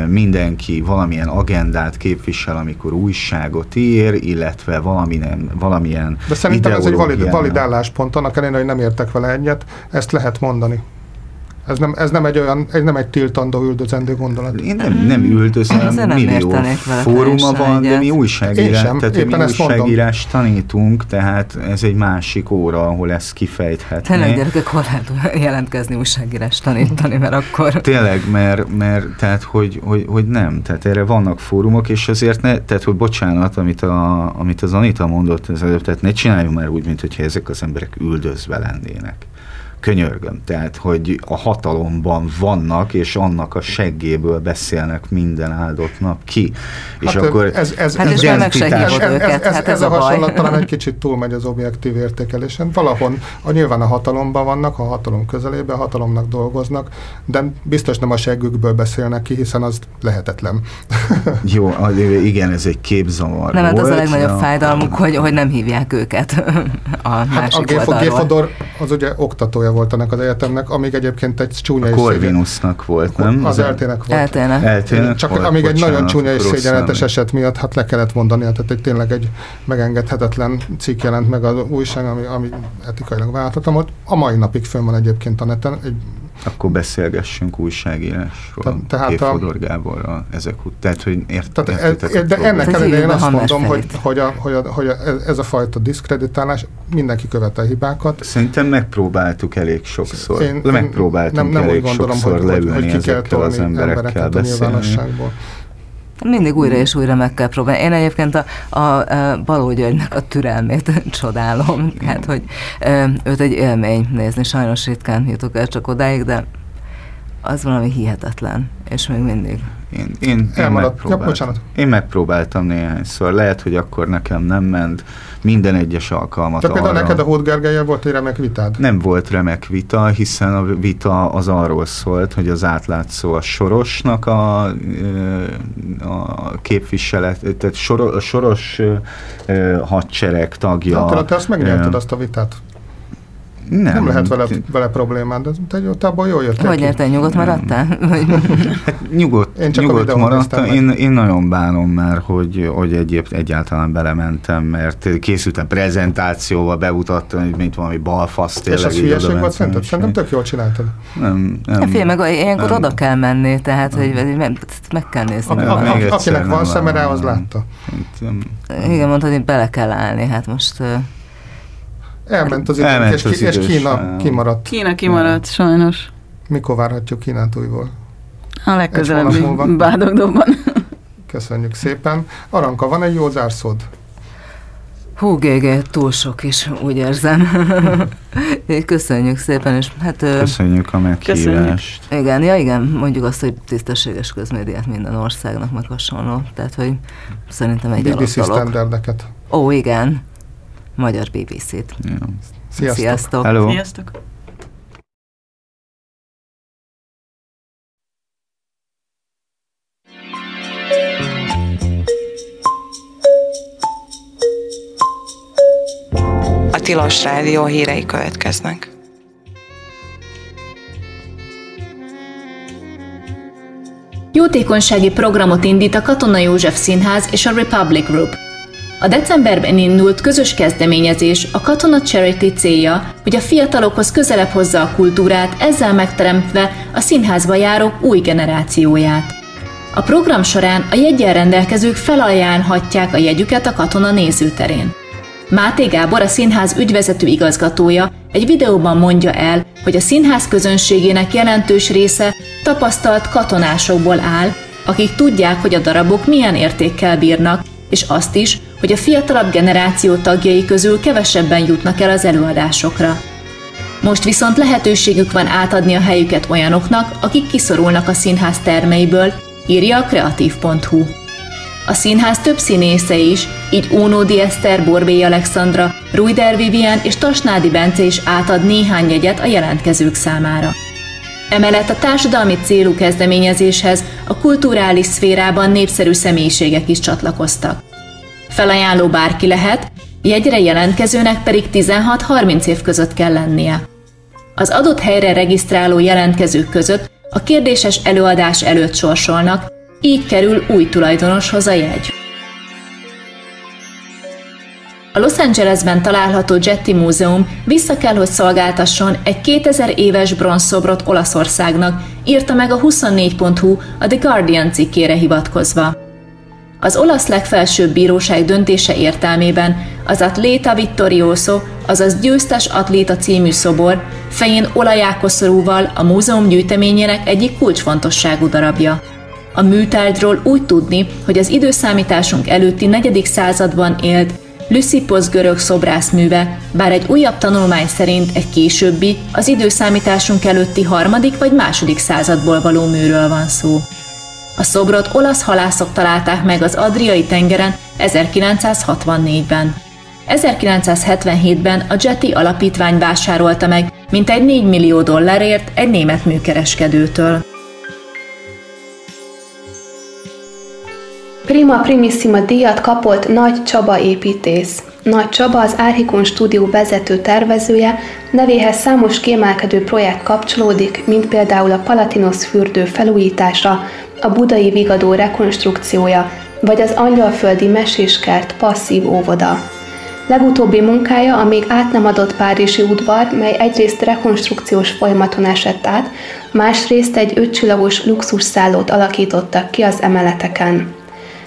mindenki valamilyen agendát képvisel, amikor újságot ír, illetve valamilyen, valamilyen De szerintem ez egy valid, valid álláspont, annak ellenére, hogy nem értek vele egyet, ezt lehet mondani. Ez nem, ez nem egy olyan, ez nem egy tiltandó üldözendő gondolat. Én nem, nem üldözöm, nem millió fóruma van, de mi újságírás, tehát mi újságírás tanítunk, tehát ez egy másik óra, ahol ezt kifejthetné. Tényleg gyerekek korlát jelentkezni újságírás tanítani, mert akkor... Tényleg, mert, mert tehát, hogy, hogy, hogy nem, tehát erre vannak fórumok, és azért ne, tehát, hogy bocsánat, amit, a, amit az Anita mondott az előbb, tehát ne csináljunk már úgy, mint hogyha ezek az emberek üldözve lennének könyörgöm. Tehát, hogy a hatalomban vannak, és annak a seggéből beszélnek minden áldott nap ki. És hát akkor ez, ez, hát ez, ez, ez, ez, őket, ez, hát ez, ez a, a hasonlat talán egy kicsit túlmegy az objektív értékelésen. Valahol a, nyilván a hatalomban vannak, a hatalom közelében, a hatalomnak dolgoznak, de biztos nem a seggükből beszélnek ki, hiszen az lehetetlen. Jó, igen, ez egy képzavar Nem, hát az a legnagyobb ja. fájdalmuk, hogy, hogy nem hívják őket a hát másik a oldalról. az ugye oktatója volt ennek az egyetemnek, amíg egyébként egy csúnya a Corvinusnak volt, nem? Az eltének volt. Eltének. eltének Csak volt, amíg bocsánat, egy nagyon csúnya és szégyenletes eset miatt hát le kellett mondani, tehát egy tényleg egy megengedhetetlen cikk jelent meg az újság, ami, ami etikailag vállalhatatlan volt. A mai napig fönn van egyébként a neten, egy akkor beszélgessünk újságírásról. Te, tehát a, Fodor Gáborral ezek után. Tehát, hogy ért, tehát ez, de ennek ellenére én azt mondom, hogy, hogy, a, hogy, a, hogy a, ez a fajta diszkreditálás, mindenki követel hibákat. Szerintem megpróbáltuk elég sokszor. Én, megpróbáltunk nem, nem elég úgy gondolom, sokszor hogy, leülni hogy, hogy ki kell az emberekkel beszélni. Mindig újra és újra meg kell próbálni. Én egyébként a, a, a Baló Györgynek a türelmét csodálom. Hát, hogy őt egy élmény nézni. Sajnos ritkán jutok el csak odáig, de az valami hihetetlen. És még mindig. Én, én, én, megpróbáltam, ja, én megpróbáltam néhányszor. Lehet, hogy akkor nekem nem ment minden egyes alkalmat De például neked a Gergelye volt egy remek vitád? Nem volt remek vita, hiszen a vita az arról szólt, hogy az átlátszó a Sorosnak a, a képviselet, tehát a Soros hadsereg tagja. De te azt megnyerted azt a vitát. Nem, nem lehet vele, vele problémád, de te, te abban jól jöttél Hogy érte, nyugodt maradtál? hát nyugodt, én csak nyugodt maradtam. Én, én nagyon bánom már, hogy, hogy egyéb, egyáltalán belementem, mert készültem prezentációval, bemutattam, hogy mint valami balfasz tényleg. És az hülyeség volt szerinted? Szerintem tök jól csináltad. Nem, nem. Hát fél, meg ilyenkor oda kell menni, tehát hogy meg, meg kell nézni. A, a, a, akinek van szemere, az látta. Igen, mondtad, hogy bele kell állni, hát most... Elment az idő, és, az és Kína kimaradt. Kína kimaradt, sajnos. Mikor várhatjuk Kínát újból? A legközelebbi bádogdóban. Köszönjük szépen. Aranka, van egy jó zárszód? Hú, GG, túl sok is, úgy érzem. Köszönjük szépen, és hát... Köszönjük a meghívást. Igen, ja igen, mondjuk azt, hogy tisztességes közmédiát minden országnak meg hasonló. Tehát, hogy szerintem egy BBC standardeket. Ó, igen. Magyar BBC-t. Ja. Sziasztok. Sziasztok. Hello. Sziasztok. A Tilos Rádió hírei következnek. Jótékonysági programot indít a Katona József Színház és a Republic Group – a decemberben indult közös kezdeményezés a Katona Charity célja, hogy a fiatalokhoz közelebb hozza a kultúrát, ezzel megteremtve a színházba járók új generációját. A program során a jegyen rendelkezők felajánlhatják a jegyüket a katona nézőterén. Máté Gábor, a színház ügyvezető igazgatója egy videóban mondja el, hogy a színház közönségének jelentős része tapasztalt katonásokból áll, akik tudják, hogy a darabok milyen értékkel bírnak, és azt is, hogy a fiatalabb generáció tagjai közül kevesebben jutnak el az előadásokra. Most viszont lehetőségük van átadni a helyüket olyanoknak, akik kiszorulnak a színház termeiből, írja a kreatív.hu. A színház több színésze is, így Ónódi Eszter, Borbély Alexandra, Rújder Vivian és Tasnádi Bence is átad néhány jegyet a jelentkezők számára. Emellett a társadalmi célú kezdeményezéshez a kulturális szférában népszerű személyiségek is csatlakoztak. Felajánló bárki lehet, jegyre jelentkezőnek pedig 16-30 év között kell lennie. Az adott helyre regisztráló jelentkezők között a kérdéses előadás előtt sorsolnak, így kerül új tulajdonoshoz a jegy. A Los Angelesben található Jetty Múzeum vissza kell, hogy szolgáltasson egy 2000 éves bronzszobrot Olaszországnak, írta meg a 24.hu a The Guardian cikkére hivatkozva. Az olasz legfelsőbb bíróság döntése értelmében az Atléta Vittorioso, azaz győztes atléta című szobor fején olajákoszorúval a múzeum gyűjteményének egyik kulcsfontosságú darabja. A műtárgyról úgy tudni, hogy az időszámításunk előtti 4. században élt Lysippos görög szobrászműve, bár egy újabb tanulmány szerint egy későbbi, az időszámításunk előtti harmadik vagy második századból való műről van szó. A szobrot olasz halászok találták meg az Adriai tengeren 1964-ben. 1977-ben a Jetty alapítvány vásárolta meg mintegy 4 millió dollárért egy német műkereskedőtől. Prima Primissima díjat kapott Nagy Csaba építész. Nagy Csaba az Árhikon stúdió vezető tervezője, nevéhez számos kiemelkedő projekt kapcsolódik, mint például a Palatinos fürdő felújítása, a budai vigadó rekonstrukciója, vagy az angyalföldi meséskert passzív óvoda. Legutóbbi munkája a még át nem adott Párizsi udvar, mely egyrészt rekonstrukciós folyamaton esett át, másrészt egy ötcsillagos luxusszállót alakítottak ki az emeleteken.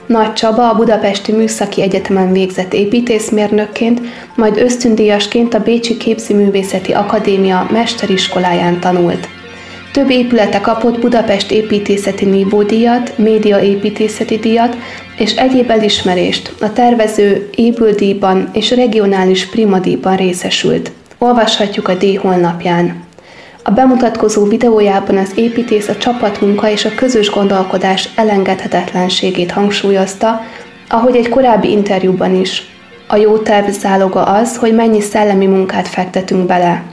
Nagy Csaba a Budapesti Műszaki Egyetemen végzett építészmérnökként, majd ösztöndíjasként a Bécsi Képzőművészeti Akadémia mesteriskoláján tanult. Több épülete kapott Budapest építészeti nívódíjat, média építészeti díjat és egyéb elismerést. A tervező ébüldíjban és regionális primadíjban részesült. Olvashatjuk a díj honlapján. A bemutatkozó videójában az építész a csapatmunka és a közös gondolkodás elengedhetetlenségét hangsúlyozta, ahogy egy korábbi interjúban is. A jó terv záloga az, hogy mennyi szellemi munkát fektetünk bele.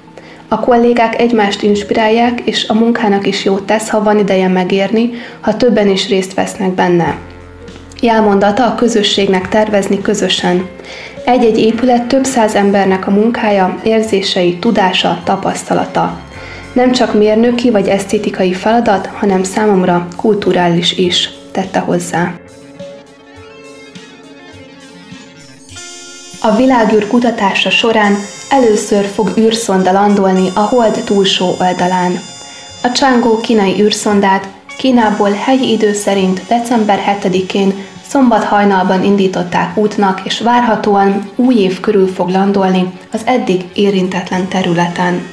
A kollégák egymást inspirálják, és a munkának is jót tesz, ha van ideje megérni, ha többen is részt vesznek benne. Jelmondata a közösségnek tervezni közösen. Egy-egy épület több száz embernek a munkája, érzései, tudása, tapasztalata. Nem csak mérnöki vagy esztétikai feladat, hanem számomra kulturális is, tette hozzá. A világűr kutatása során először fog űrszonda landolni a hold túlsó oldalán. A Csángó kínai űrszondát Kínából helyi idő szerint december 7-én szombat hajnalban indították útnak, és várhatóan új év körül fog landolni az eddig érintetlen területen.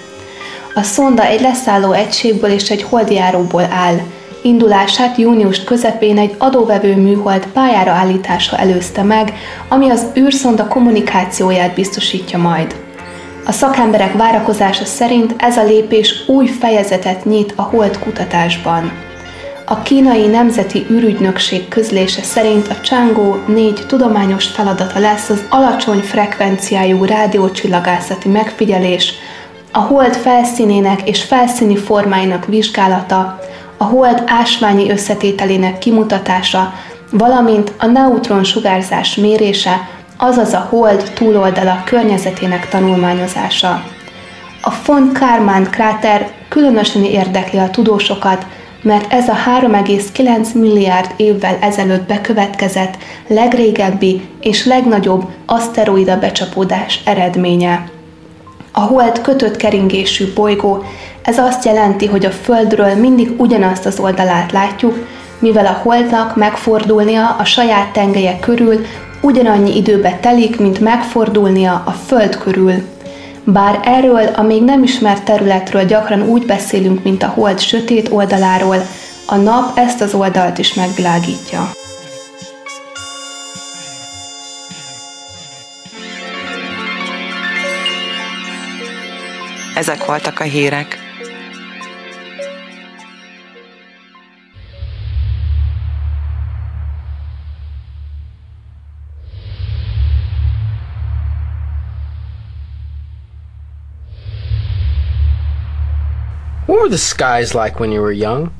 A szonda egy leszálló egységből és egy holdjáróból áll. Indulását június közepén egy adóvevő műhold pályára állítása előzte meg, ami az űrszonda kommunikációját biztosítja majd. A szakemberek várakozása szerint ez a lépés új fejezetet nyit a hold kutatásban. A kínai nemzeti űrügynökség közlése szerint a Chang'o 4 tudományos feladata lesz az alacsony frekvenciájú rádiócsillagászati megfigyelés, a hold felszínének és felszíni formáinak vizsgálata, a hold ásványi összetételének kimutatása, valamint a neutron sugárzás mérése, azaz a hold túloldala környezetének tanulmányozása. A von Karman kráter különösen érdekli a tudósokat, mert ez a 3,9 milliárd évvel ezelőtt bekövetkezett legrégebbi és legnagyobb aszteroida becsapódás eredménye. A hold kötött keringésű bolygó, ez azt jelenti, hogy a Földről mindig ugyanazt az oldalát látjuk, mivel a holdnak megfordulnia a saját tengelye körül ugyanannyi időbe telik, mint megfordulnia a Föld körül. Bár erről a még nem ismert területről gyakran úgy beszélünk, mint a hold sötét oldaláról, a nap ezt az oldalt is megvilágítja. Ezek voltak a hírek. What were the skies like when you were young?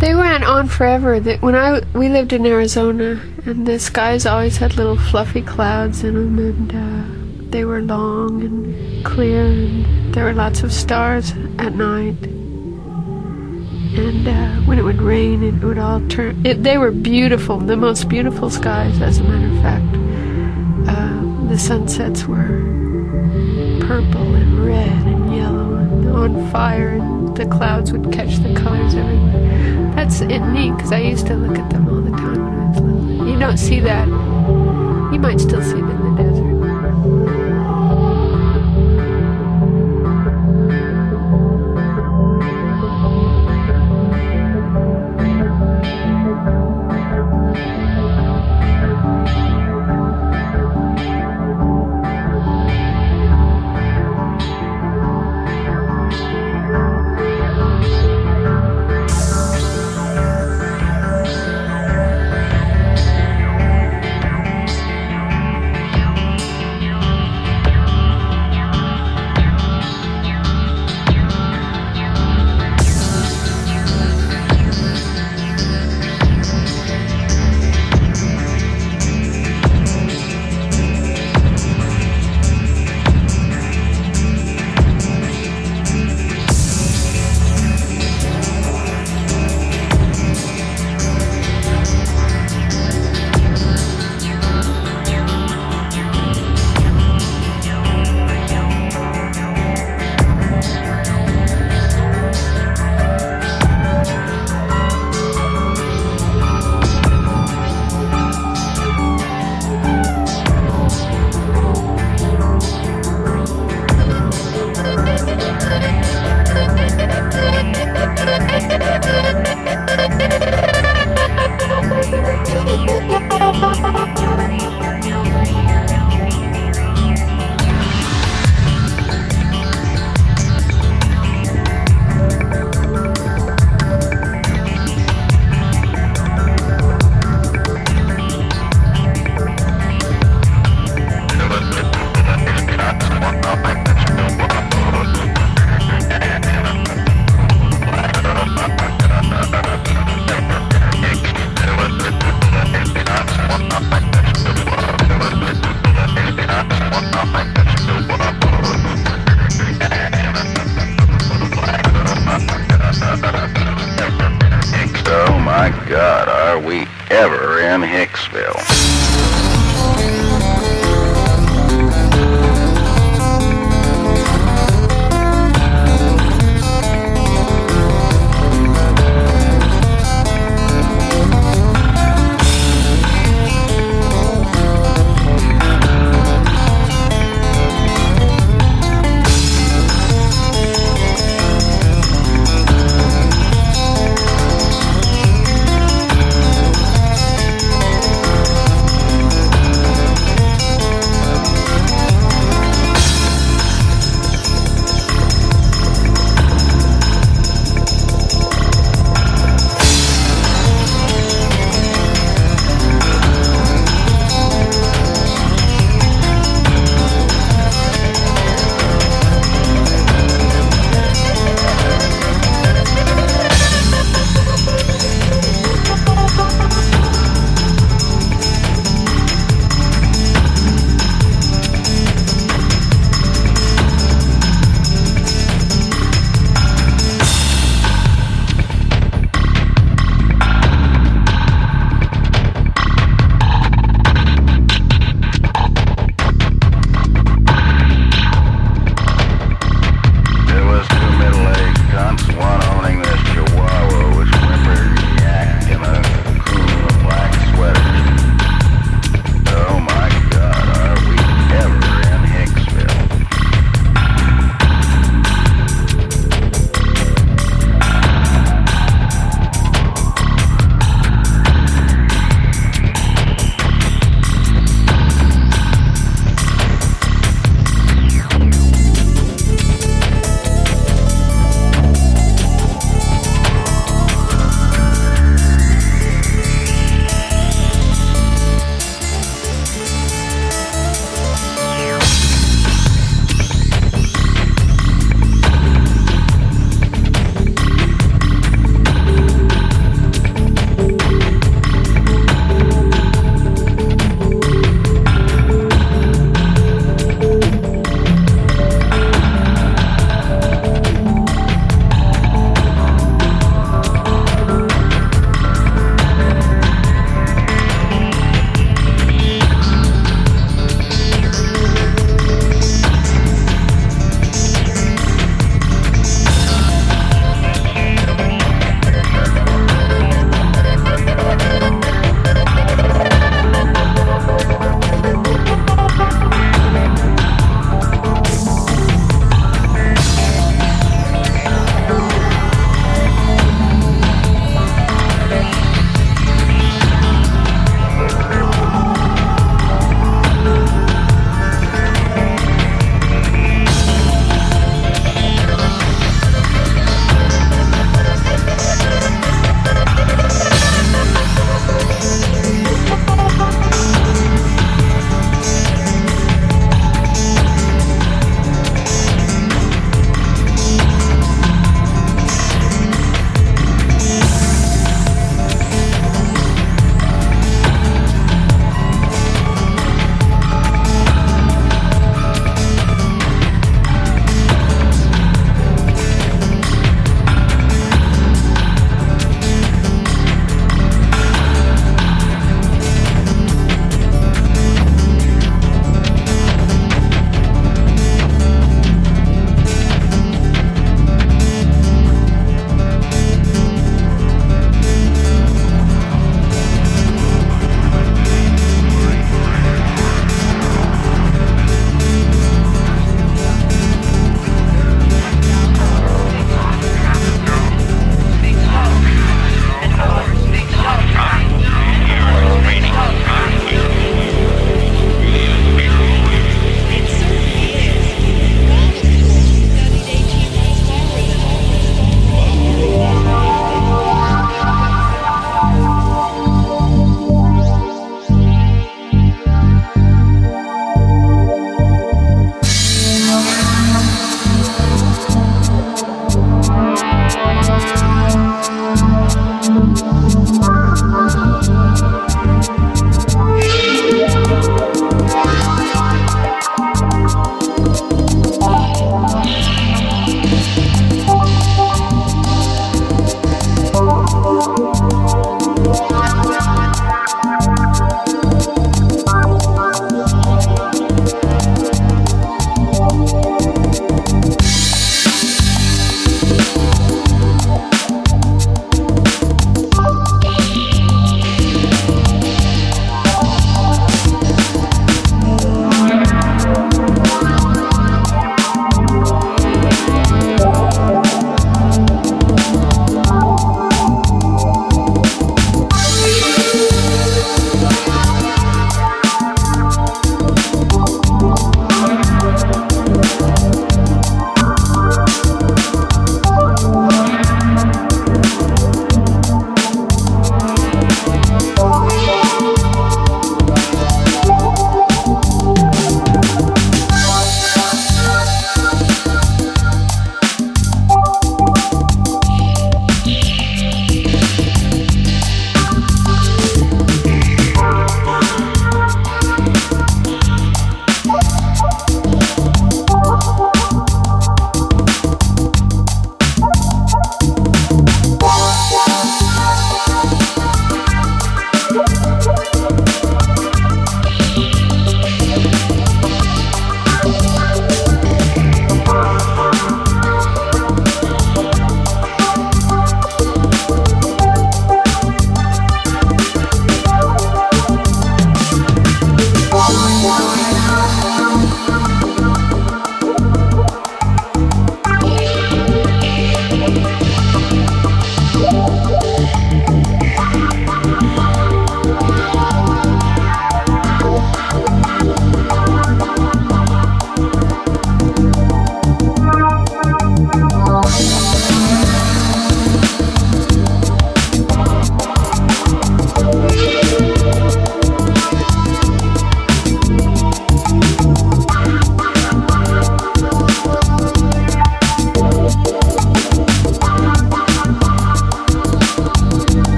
They went on forever. When I we lived in Arizona, and the skies always had little fluffy clouds in them, and uh, they were long and clear, and there were lots of stars at night. And uh, when it would rain, it would all turn. It, they were beautiful, the most beautiful skies, as a matter of fact. Uh, the sunsets were purple and red on fire, and the clouds would catch the colors everywhere. That's it neat because I used to look at them all the time when I was little. You don't see that. You might still see it